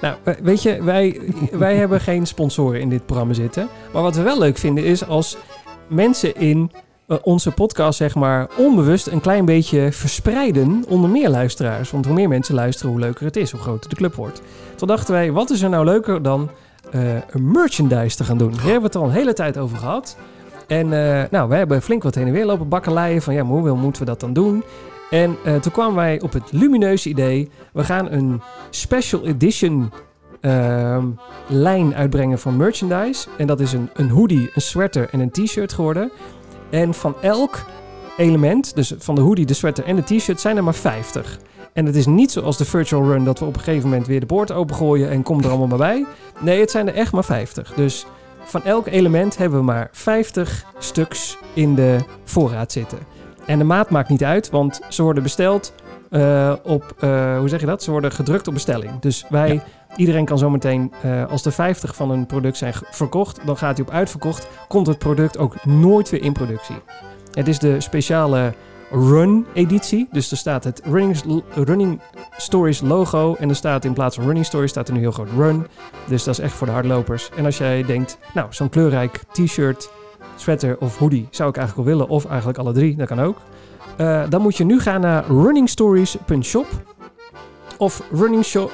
Nou, we- weet je, wij, [laughs] wij hebben geen sponsoren in dit programma zitten. Maar wat we wel leuk vinden is als mensen in eh, onze podcast, zeg maar, onbewust een klein beetje verspreiden onder meer luisteraars. Want hoe meer mensen luisteren, hoe leuker het is, hoe groter de club wordt. Toen dachten wij, wat is er nou leuker dan merchandise te gaan doen? Hier hebben we het al een hele tijd over gehad. En eh, nou, we hebben flink wat heen en weer lopen bakkeleien van, ja, maar hoe moeten we dat dan doen? En eh, toen kwamen wij op het lumineuze idee, we gaan een special edition ehm, lijn uitbrengen van merchandise. En dat is een, een hoodie, een sweater en een t-shirt geworden. En van elk element, dus van de hoodie, de sweater en de t-shirt, zijn er maar 50. En het is niet zoals de virtual run dat we op een gegeven moment weer de poort opengooien en kom er allemaal maar bij. Nee, het zijn er echt maar 50. Dus van elk element hebben we maar 50 stuks in de voorraad zitten. En de maat maakt niet uit, want ze worden besteld eh, op, eh, hoe zeg je dat? Ze worden gedrukt op bestelling. Dus wij, iedereen kan zometeen, eh als er 50 van een product zijn verkocht, dan gaat hij op uitverkocht, komt het product ook nooit weer in productie. Het is de speciale Run-editie. Dus er staat het Running, running Stories logo. En er staat in plaats van Running Stories staat er nu heel groot Run. Dus dat is echt voor de hardlopers. En als jij denkt, nou, zo'n kleurrijk t-shirt, sweater of hoodie zou ik eigenlijk wel willen. Of eigenlijk alle drie, dat kan ook. Eh, dan moet je nu gaan naar runningstories.shop of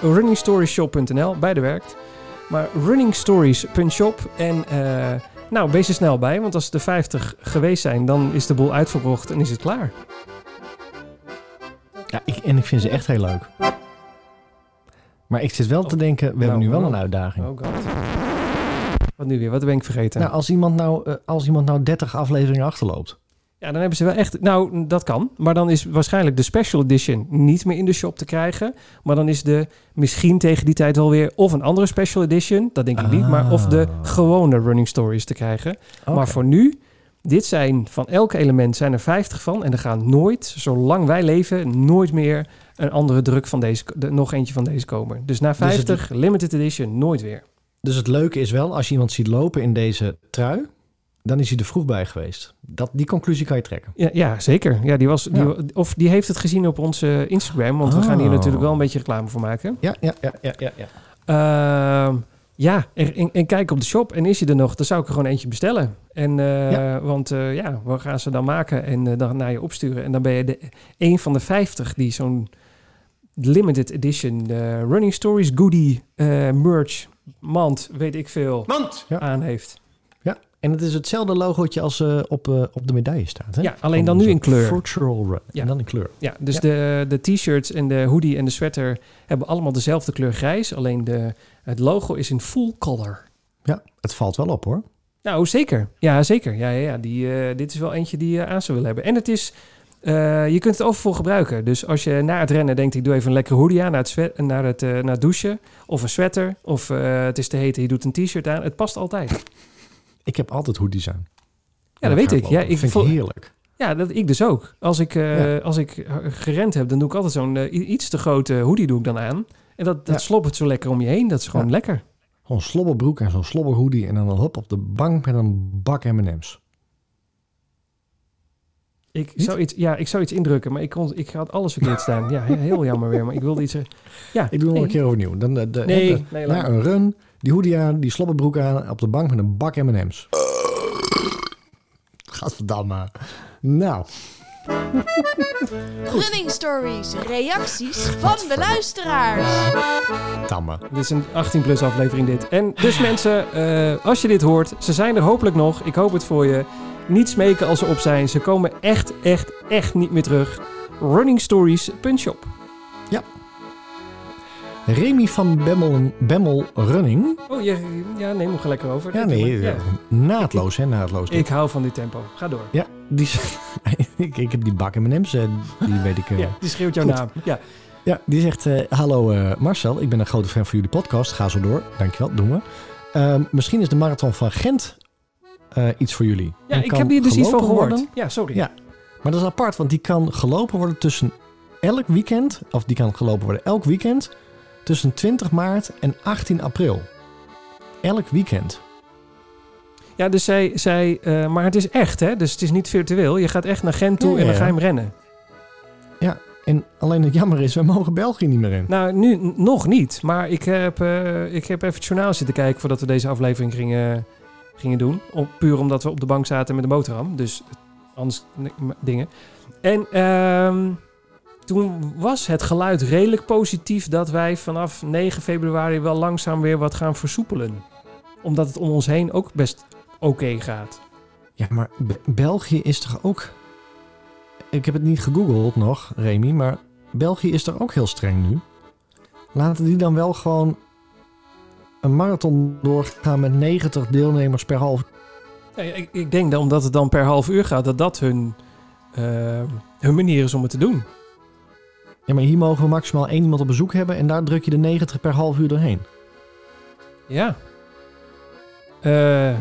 runningstoriesshop.nl. Beide werkt. Maar runningstories.shop en eh, nou, wees er snel bij. Want als er 50 geweest zijn, dan is de boel uitverkocht en is het klaar. Ja, ik, en ik vind ze echt heel leuk. Maar ik zit wel te denken, we hebben nou, nu wel nou. een uitdaging. Oh god. Wat nu weer? Wat ben ik vergeten? Nou, als iemand nou, eh, als iemand nou 30 afleveringen achterloopt. Ja, dan hebben ze wel echt... Nou, dat kan. Maar dan is waarschijnlijk de special edition niet meer in de shop te krijgen. Maar dan is de misschien tegen die tijd wel weer... of een andere special edition, dat denk ik niet. Maar of de Ah. gewone running stories te krijgen. Maar voor nu Dit zijn van elk element zijn er 50 van. En er gaat nooit, zolang wij leven, nooit meer een andere druk van deze, de- nog eentje van deze komen. Dus na het- 50, limited edition, nooit weer. Dus het leuke is wel, als je iemand ziet lopen in deze trui, dan is hij er vroeg bij geweest. Dat, die conclusie kan je trekken. Ja, ja zeker. Ja, die was, die, Ja. Of die heeft het gezien op onze Instagram. Want we gaan hier Oh. natuurlijk wel een beetje reclame voor maken. Ja, ja, ja, ja, ja. ja. Ehm, ja, en, kijk op de shop. En is hij er nog, dan zou ik er gewoon eentje bestellen. En, eh, Ja. Want eh, ja, we gaan ze dan maken en eh, dan naar je opsturen. En dan ben je de, een van de 50 die zo'n limited edition eh, Running Stories goodie eh, merch mand, weet ik veel, Mand! Ja. aan heeft. En het is hetzelfde logootje als eh, op, eh, op de medaille staat. Hè? Ja, alleen dan nu in kleur. Virtual run. Ja. En dan in kleur. Ja, dus Ja. de, de t-shirts en de hoodie en de sweater hebben allemaal dezelfde kleur grijs. Alleen de, het logo is in full color. Ja, het valt wel op hoor. Nou, zeker. Ja, zeker. Ja, ja, ja. Die, eh, dit is wel eentje die je aan zou willen hebben. En het is... je kunt het overvol gebruiken. Dus als je na het rennen denkt... ik doe even een lekkere hoodie aan naar het, zwet, naar het, naar het douchen... of een sweater... of het is te heet en je doet een t-shirt aan. Het past altijd. Ik heb altijd hoodies aan. Ja, dat weet ik. Ja, ik vind ik heerlijk. Ja, dat, ik dus ook. Als ik, eh, Ja. als ik gerend heb, dan doe ik altijd zo'n eh, iets te grote hoodie doe ik dan aan. En dat, dat Ja. slobbert zo lekker om je heen. Dat is gewoon Ja. lekker. Zo'n slobberbroek en zo'n slobberhoodie en dan een hop op de bank met een bak M&M's. Ik Niet? zou, iets, ja, ik zou iets indrukken, maar ik, kon, ik had alles verkeerd staan. Ja, he- heel jammer weer, maar ik wilde iets... zeggen. Ja, Ik doe nog nee. een keer overnieuw. Dan de, de, Nee, de- nee, laat na een run, die hoodie aan, die slobberbroek aan, op de bank met een bak M&M's. Gadverdamme. Nou, Running stories, reacties van de luisteraars. tamme. Dit is een 18-plus aflevering dit. En dus mensen, eh, als je dit hoort, ze zijn er hopelijk nog. Ik hoop het voor je. Niet smeken als ze op zijn. Ze komen echt, echt, echt niet meer terug. Runningstories.shop. Remy van Bemmel, Bemmel Running. Oh, je, ja, neem hem lekker over. Ja, nee. Ja. naadloos hè, naadloos. Ik hou van dit tempo. Ga door. Ja, die, [laughs] ik, ik heb die bak M&M's, eh, die weet ik... eh, Ja, die schreeuwt jouw Goed. naam. Ja. Ja, die zegt: eh, Hallo eh, Marcel, ik ben een grote fan van jullie podcast. Ga zo door. Dankjewel, doen we. Ehm, misschien is de marathon van Gent eh, iets voor jullie. Ja, ik heb hier dus iets van gehoord. worden. Ja, sorry. Ja. Maar dat is apart, want die kan gelopen worden tussen elk weekend, of die kan gelopen worden elk weekend, tussen 20 maart en 18 april. Elk weekend. Ja, dus zij, zij eh, maar het is echt, hè? Dus het is niet virtueel. Je gaat echt naar Gent toe Ja, en dan ja. ga je hem rennen. En alleen het jammer is, we mogen België niet meer in. Nou, nu nog niet. Maar ik heb, eh, ik heb even het journaal zitten kijken voordat we deze aflevering gingen, gingen doen. Op, puur omdat we op de bank zaten met een boterham. Dus anders ni- m- dingen. En ehm, toen was het geluid redelijk positief dat wij vanaf 9 februari wel langzaam weer wat gaan versoepelen. Omdat het om ons heen ook best oké gaat. Ja, maar Be- België is toch ook... Ik heb het niet gegoogeld nog, Remy, maar België is toch ook heel streng nu? Laten die dan wel gewoon een marathon doorgaan met 90 deelnemers per half... Ja, ik, ik denk dat omdat het dan per half uur gaat, dat dat hun, eh, hun manier is om het te doen. Ja, maar hier mogen we maximaal één iemand op bezoek hebben en daar druk je de 90 per half uur doorheen. Ja. Eh,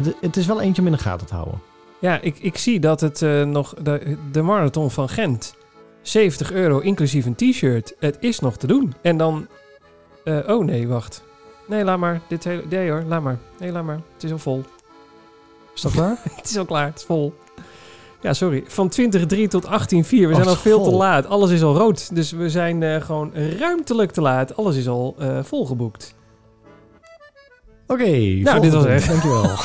Het- Het is wel eentje om in de gaten te houden. ja, ik, ik zie dat het eh, nog... De, de marathon van Gent, 70 euro inclusief een t-shirt. Het is nog te doen. En dan... eh, oh nee, wacht. Nee, laat maar. Dit hele, nee hoor, laat maar. Nee, laat maar. Het is al vol. Is dat waar? [laughs] het is al klaar, het is vol. Ja, sorry. Van 20.3 tot 18.4. We zijn het al veel te laat. Alles is al rood. Dus we zijn eh, gewoon ruimtelijk te laat. Alles is al eh, volgeboekt. Oké, Nou, dit was echt. Dankjewel. [laughs]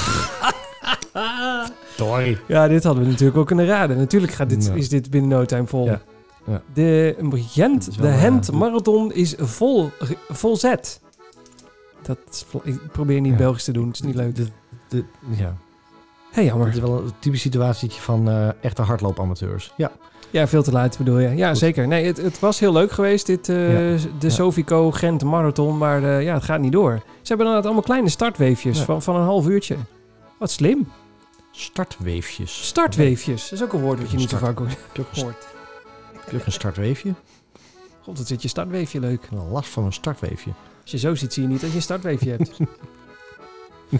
Sorry. Ja, dit hadden we natuurlijk ook kunnen raden. Natuurlijk gaat dit, Ja. is dit binnen no time vol. Ja. Ja. De Gent, de de- Marathon is vol, vol zet. Dat ik probeer niet. Belgisch te doen, het is niet leuk. Dit- dit- ja, Hé, jammer. het is wel een typisch situatietje van eh, echte hardloopamateurs. Ja. Ja, veel te laat bedoel je. Ja, Goed. zeker. Nee, het, het was heel leuk geweest, dit, eh, Ja. de Ja. Sofico Gent Marathon. Maar eh, ja, het gaat niet door. Ze hebben inderdaad allemaal kleine startweefjes Ja. van, van een half uurtje. Wat slim. Startweefjes. Startweefjes. Dat is ook een woord wat je niet zo vaak Heb je hoort. ook een startweefje? God, wat zit je startweefje leuk. Een last van een startweefje. Als je zo ziet, zie je niet dat je een startweefje hebt. [laughs]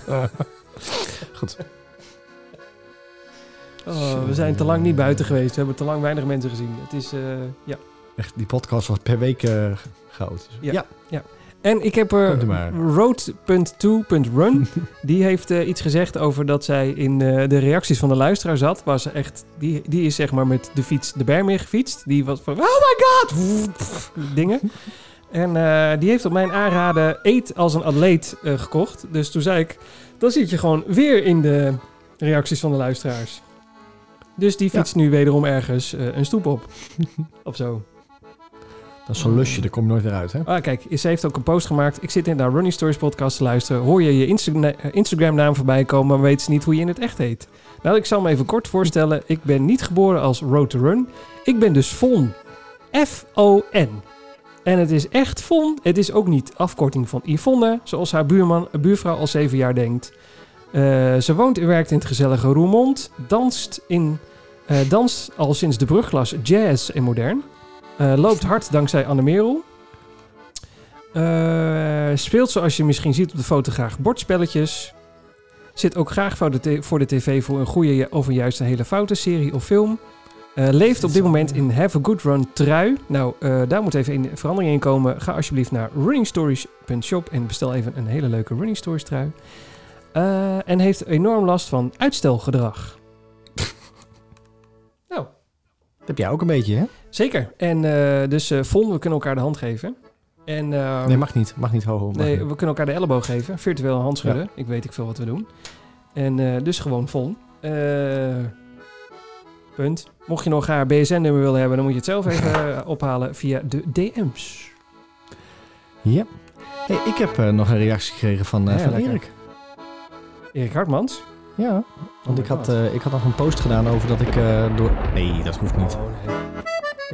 [laughs] Goed. Oh, we zijn te lang niet buiten geweest. We hebben te lang weinig mensen gezien. Het is, eh, ja. Echt, die podcast wordt per week eh groot. Ja. En ik heb er Komt u maar. road.2.run. [laughs] die heeft eh, iets gezegd over dat zij in de reacties van de luisteraar zat. Waar ze echt, die, die is zeg maar met de fiets de berm in gefietst. Die was van, oh my god! [laughs] Dingen. En die heeft op mijn aanraden Eet als een atleet gekocht. Dus toen zei ik, dan zit je gewoon weer in de reacties van de luisteraars. Dus die fietst nu wederom ergens eh, een stoep op. [laughs] of zo. Dat is zo'n lusje, daar kom je nooit weer uit, hè? Ah, kijk, ze heeft ook een post gemaakt. Ik zit in de Running Stories podcast te luisteren. Hoor je je Insta- eh, Instagram-naam voorbij komen, maar weet ze niet hoe je in het echt heet. Nou, ik zal me even kort voorstellen. Ik ben niet geboren als Road to Run. Ik ben dus Von. F-O-N. En het is echt Von. Het is ook niet afkorting van Yvonne, zoals haar buurman, buurvrouw al zeven jaar denkt. Eh, ze woont en werkt in het gezellige Roermond. Danst, in, eh, danst al sinds de brugklas jazz en modern. Eh, loopt hard dankzij Anne Merel. Speelt zoals je misschien ziet op de foto graag bordspelletjes. Zit ook graag voor de, voor de tv voor een goede of een juist een hele foute serie of film. Leeft op dit moment in Have a Good Run trui. Nou, daar moet even een verandering in komen. Ga alsjeblieft naar runningstories.shop en bestel even een hele leuke Running Stories trui. Eh, en heeft enorm last van uitstelgedrag. [laughs] nou, Dat heb jij ook een beetje, hè? zeker. En eh, dus eh Von, we kunnen elkaar de hand geven. En, eh, Nee, mag niet. Mag niet hoog. Nee, niet. we kunnen elkaar de elleboog geven. Virtueel een hand schudden. Ik weet ik veel wat we doen. En eh, dus gewoon vol. Eh, punt. Mocht je nog haar BSN-nummer willen hebben, dan moet je het zelf even [laughs] ophalen via de DM's. Ja. Hey, ik heb eh, nog een reactie gekregen van, eh, Ja, van lekker. Erik. Erik Hartmans. Ja. Want my ik, had, eh, ik had nog een post gedaan over dat ik eh, door... Nee, dat hoeft niet. Oh,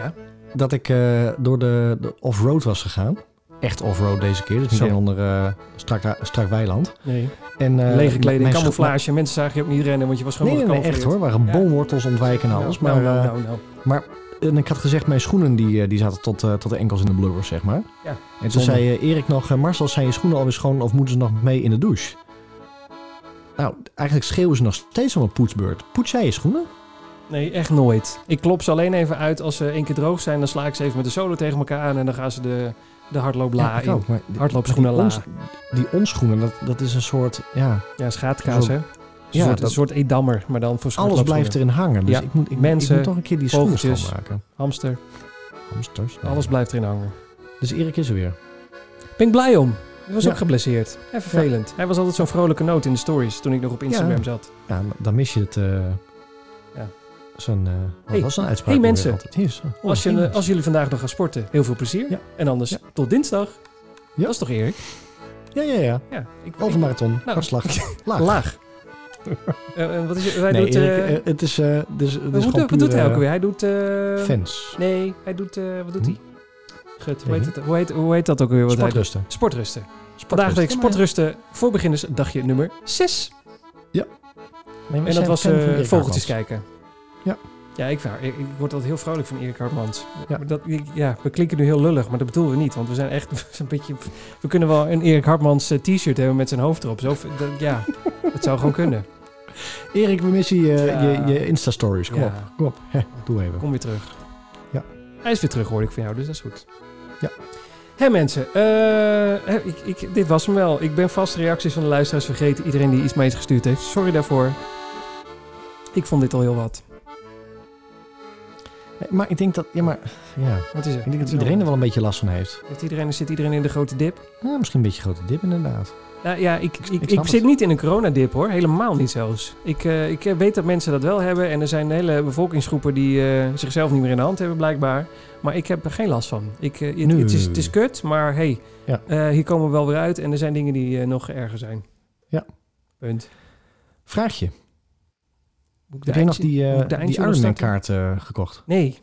nee. Dat ik eh, door de, de off-road was gegaan. Echt off-road deze keer. Dus niet Zo. alleen onder strak, strak weiland. nee. En, Lege kleding, camouflage. Mensen zagen je ook niet rennen, want je was gewoon Nee, nee, nee, echt hoor. waren Ja. boomwortels ontwijken en alles. Nou, maar, nou, nou, nou. maar en ik had gezegd, mijn schoenen die, die zaten tot, tot de enkels in de blubbers, zeg maar. Ja, En toen zonde. zei Erik nog, Marcel, zijn je schoenen alweer schoon of moeten ze nog mee in de douche? Nou, eigenlijk schreeuwen ze nog steeds om een poetsbeurt. Poets jij je schoenen? Nee, echt nooit. Ik klop ze alleen even uit als ze één keer droog zijn. Dan sla ik ze even met de solo tegen elkaar aan en dan gaan ze de, de hardloopla ik in. ook, maar die- Hardloopschoenen die, ons, die onschoenen, dat, dat is een soort, ja, Ja, schaatkaas, hè? Ja, soort, dat- een soort edammer, maar dan voor alles blijft erin hangen. Dus Ja, ik, moet, ik, mensen, ik moet toch een keer die schoenen schoonmaken. Hamster, Hamsters. nee. alles blijft erin hangen. Dus Erik is er weer. Ben ik blij om. Hij was Ja. ook geblesseerd. En vervelend. Hij was altijd zo'n vrolijke noot in de stories toen ik nog op Instagram Ja. zat. Ja, dan mis je het... eh Ja. Zo'n, eh wat Hey, was zo'n uitspraak? hey weer mensen. Yes. Oh, als, je, als jullie vandaag nog gaan sporten, heel veel plezier. Ja. En anders Ja. tot dinsdag. Ja. Dat is toch Erik? Ja, ja, ja. Ja. Ik, Overmarathon, Nou. hartslag, [laughs] laag. Laag. Eh, en wat is je, hij nee, doet... Erik, eh, eh, het is, eh dus, het wat is doet- gewoon wat doet hij ook alweer? Hij doet... Fans. Nee, hij doet... eh, wat doet Hm? hij? Gut, hoe heet, het, hoe, heet, hoe heet dat ook weer? Wat? Sportrusten. Sportrusten. Vandaag week sportrusten voor beginners dagje nummer 6. Nee, we En dat was Erik vogeltjes kijken. Ja. Ja, ik, ik, ik word altijd heel vrolijk van Erik Hartmans. Ja. Maar Dat, ik- ja, we klinken nu heel lullig, maar dat bedoelen we niet. Want we zijn echt [laughs] we zijn een beetje... We kunnen wel een Erik Hartmans eh, t-shirt hebben met zijn hoofd erop. Zo, dat, ja, dat zou gewoon kunnen. [laughs] Erik, we missen je, Ja. je, je Insta-stories. Kom Ja. op, kom op. Doe even. Kom weer terug. Ja. Hij is weer terug, hoor ik van jou, dus dat is goed. Ja. Hé mensen, eh, hè, ik, ik, dit was hem wel. Ik ben vast reacties van de luisteraars vergeten. Iedereen die iets mee gestuurd heeft. Sorry daarvoor. Ik vond dit al heel wat. Maar ik denk dat, ja, maar, ja. Wat is er? Ik denk dat iedereen er wel een beetje last van heeft. Heeft iedereen, zit iedereen in de grote dip? Ja, misschien een beetje grote dip inderdaad. Nou ja, ik, ik, ik, zit niet in een coronadip hoor. Helemaal niet zelfs. Ik, eh, ik weet dat mensen dat wel hebben. En er zijn hele bevolkingsgroepen die eh, zichzelf niet meer in de hand hebben blijkbaar. Maar ik heb er geen last van. Ik, eh, het, is, het is kut, maar hey, Ja. eh, hier komen we wel weer uit. En er zijn dingen die eh, nog erger zijn. Ja. Punt. Vraag je. Moet ik de Heb jij nog die, eh, die Ironman kaart eh, gekocht? Nee,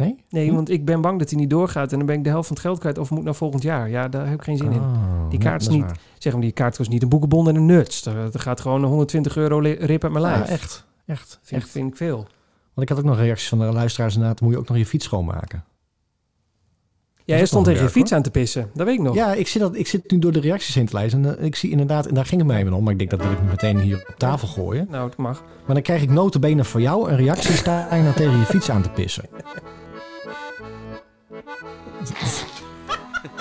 Nee? nee, Hm? want ik ben bang dat hij niet doorgaat. En dan ben ik de helft van het geld kwijt. Of moet naar volgend jaar. Ja, daar heb ik geen zin in. Oh, Die ja, kaart is dat niet- waar. Zeg maar, die kaart kost niet een boekenbon en een nuts. Er, er gaat gewoon 120 euro rip uit mijn lijf. Ja, echt. Echt. Vind, echt. vind ik veel. Want ik had ook nog reacties van de luisteraars inderdaad. Moet je ook nog je fiets schoonmaken? jij is stond tegen je fiets aan te pissen. Dat weet ik nog. Ja, ik zit, dat, ik zit nu door de reacties heen te lezen. En eh, ik zie inderdaad, en daar ging het mij even om. Maar ik denk dat wil ik meteen hier op tafel gooien. Nou, het mag. Maar dan krijg ik notabene voor jou een reactie staan en tegen je fiets aan te pissen. [laughs]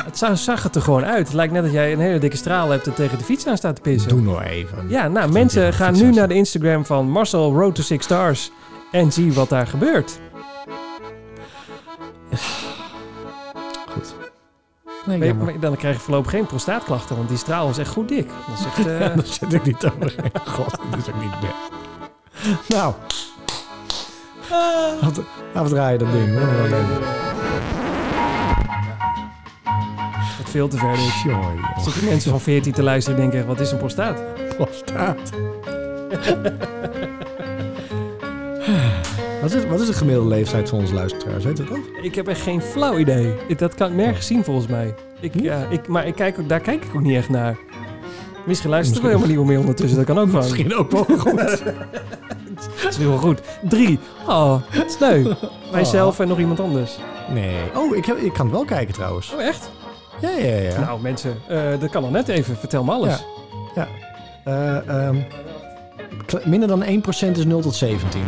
Het zag, het er gewoon uit. Het lijkt net dat jij een hele dikke straal hebt en tegen de fiets aan staat te pissen. Doe nou even. Ja, nou, mensen gaan nu naar de Instagram van Marcel Road to Six Stars en zie wat daar gebeurt. [sighs] Goed. Nee, Maar- dan krijg je voorlopig geen prostaatklachten, want die straal was echt goed dik. Dat is echt, [laughs] eh, Ja, zit ik niet overheen. [laughs] God, dat is ook niet best. Nou, af- afdraaien dat ding. hoor. Veel te ver jongen. Zitten mensen van 14 te luisteren en denken, wat is een prostaat? Wat staat? [laughs] Wat is, wat is de gemiddelde leeftijd van onze luisteraars? Weet je dat? Ik heb echt geen flauw idee. Ik- Dat kan ik nergens zien volgens mij. Ik, ja, ik, maar ik kijk, ook- daar kijk ik ook niet echt naar. Misschien luisteren we helemaal niet meer ondertussen. Dat kan ook wel. Misschien ook wel [laughs] goed. Dat is heel goed. Drie. Oh, sneu. Wij zelf en nog iemand anders. Nee. Oh, ik, heb, ik kan het wel kijken trouwens. Oh, echt? Ja, ja, ja. Nou, mensen, eh, dat kan al net even. Vertel me alles. Eh, ehm, kle- minder dan 1% is 0 tot 17.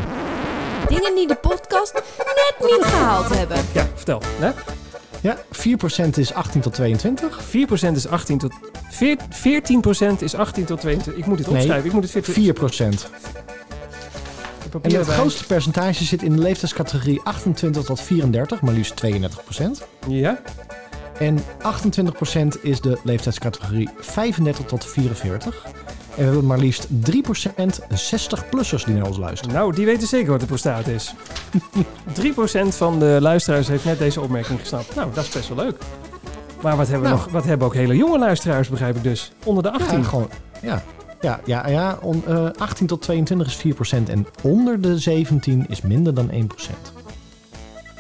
Dingen die de podcast net niet gehaald hebben. Ja, vertel. Hè? Ja, 4% is 18 tot 22. 4% is 18 tot... veer- 14% is 18 tot 22. Ik moet dit Nee, opschrijven. Ik moet het 14... 4%. En het grootste percentage zit in de leeftijdscategorie 28 tot 34, maar liefst 32%. Ja? En 28% is de leeftijdscategorie 35 tot 44. En we hebben maar liefst 3% 60-plussers die naar ons luisteren. Nou, die weten zeker wat de prostaat is. [laughs] 3% van de luisteraars heeft net deze opmerking gesnapt. Nou, dat is best wel leuk. Maar wat hebben, we Nou. nog, wat hebben ook hele jonge luisteraars, begrijp ik dus. Onder de 18. Ja, gewoon, ja. Ja, ja, ja on- eh, 18 tot 22 is 4% en onder de 17 is minder dan 1%.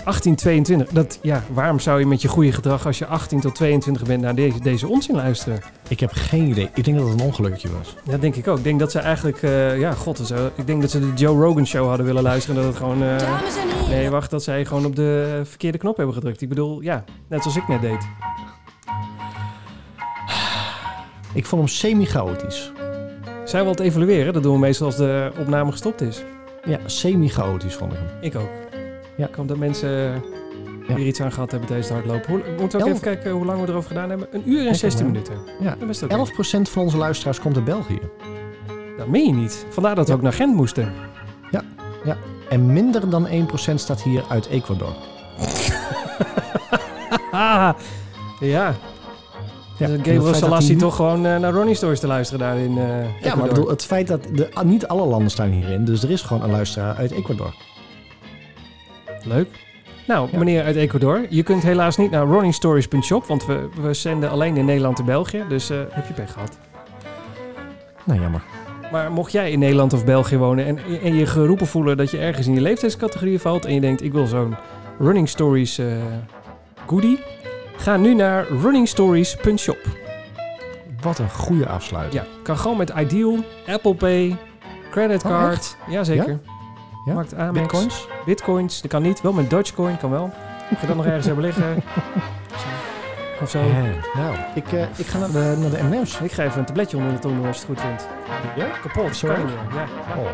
18, 22. Dat, ja, waarom zou je met je goede gedrag als je 18 tot 22 bent naar deze, deze onzin luisteren? Ik heb geen idee. Ik denk dat het een ongelukje was. Dat denk ik ook. Ik denk dat ze eigenlijk, eh, ja, god, zo, ik denk dat ze de Joe Rogan show hadden willen luisteren. en Dat het gewoon, eh, Dames en heren. nee, wacht, dat zij gewoon op de verkeerde knop hebben gedrukt. Ik bedoel, ja, net zoals ik net deed. Ik vond hem semi-chaotisch. Zijn we al het evalueren? Dat doen we meestal als de opname gestopt is. Ja, semi-chaotisch vond ik hem. Ik ook. Ja. Ik hoop dat mensen Ja. hier iets aan gehad hebben tijdens het hardlopen. Hoe, moeten we ook Elf- even kijken hoe lang we erover gedaan hebben? Een uur en Kijk 16 maar. minuten. Ja. Dat is oké. 11% van onze luisteraars komt uit België. Dat meen je niet. Vandaar dat we Ja. ook naar Gent moesten. En minder dan 1% staat hier uit Ecuador. [laughs] Ja. Ja, Dus Gabriel Salassi toch gewoon eh, naar Ronnie Stories te luisteren daar in eh Ja, maar bedoel, het feit dat de, niet alle landen staan hierin. Dus er is gewoon een luisteraar uit Ecuador. Leuk. Nou, Ja. meneer uit Ecuador, je kunt helaas niet naar runningstories.shop, want we, we zenden alleen in Nederland en België. Dus eh, heb je pech gehad. Nou, jammer. Maar mocht jij in Nederland of België wonen en, en je geroepen voelen dat je ergens in die leeftijdscategorie valt en je denkt ik wil zo'n Running Stories eh, goodie, ga nu naar runningstories.shop. Wat een goede afsluiting. Ja, kan gewoon met Ideal, Apple Pay, creditcard. Jazeker. Ja? Ja? Bitcoins? Bitcoins, dat kan niet. Wel met Dogecoin, kan wel. Ik je dat nog ergens hebben liggen? [laughs] Of zo. Nou, ik, eh, ik ga naar de, naar de MM's. Ik geef even een tabletje onder de tong als je het goed vindt. Ja? Kapot, Sorry. Ja. Oh, oh.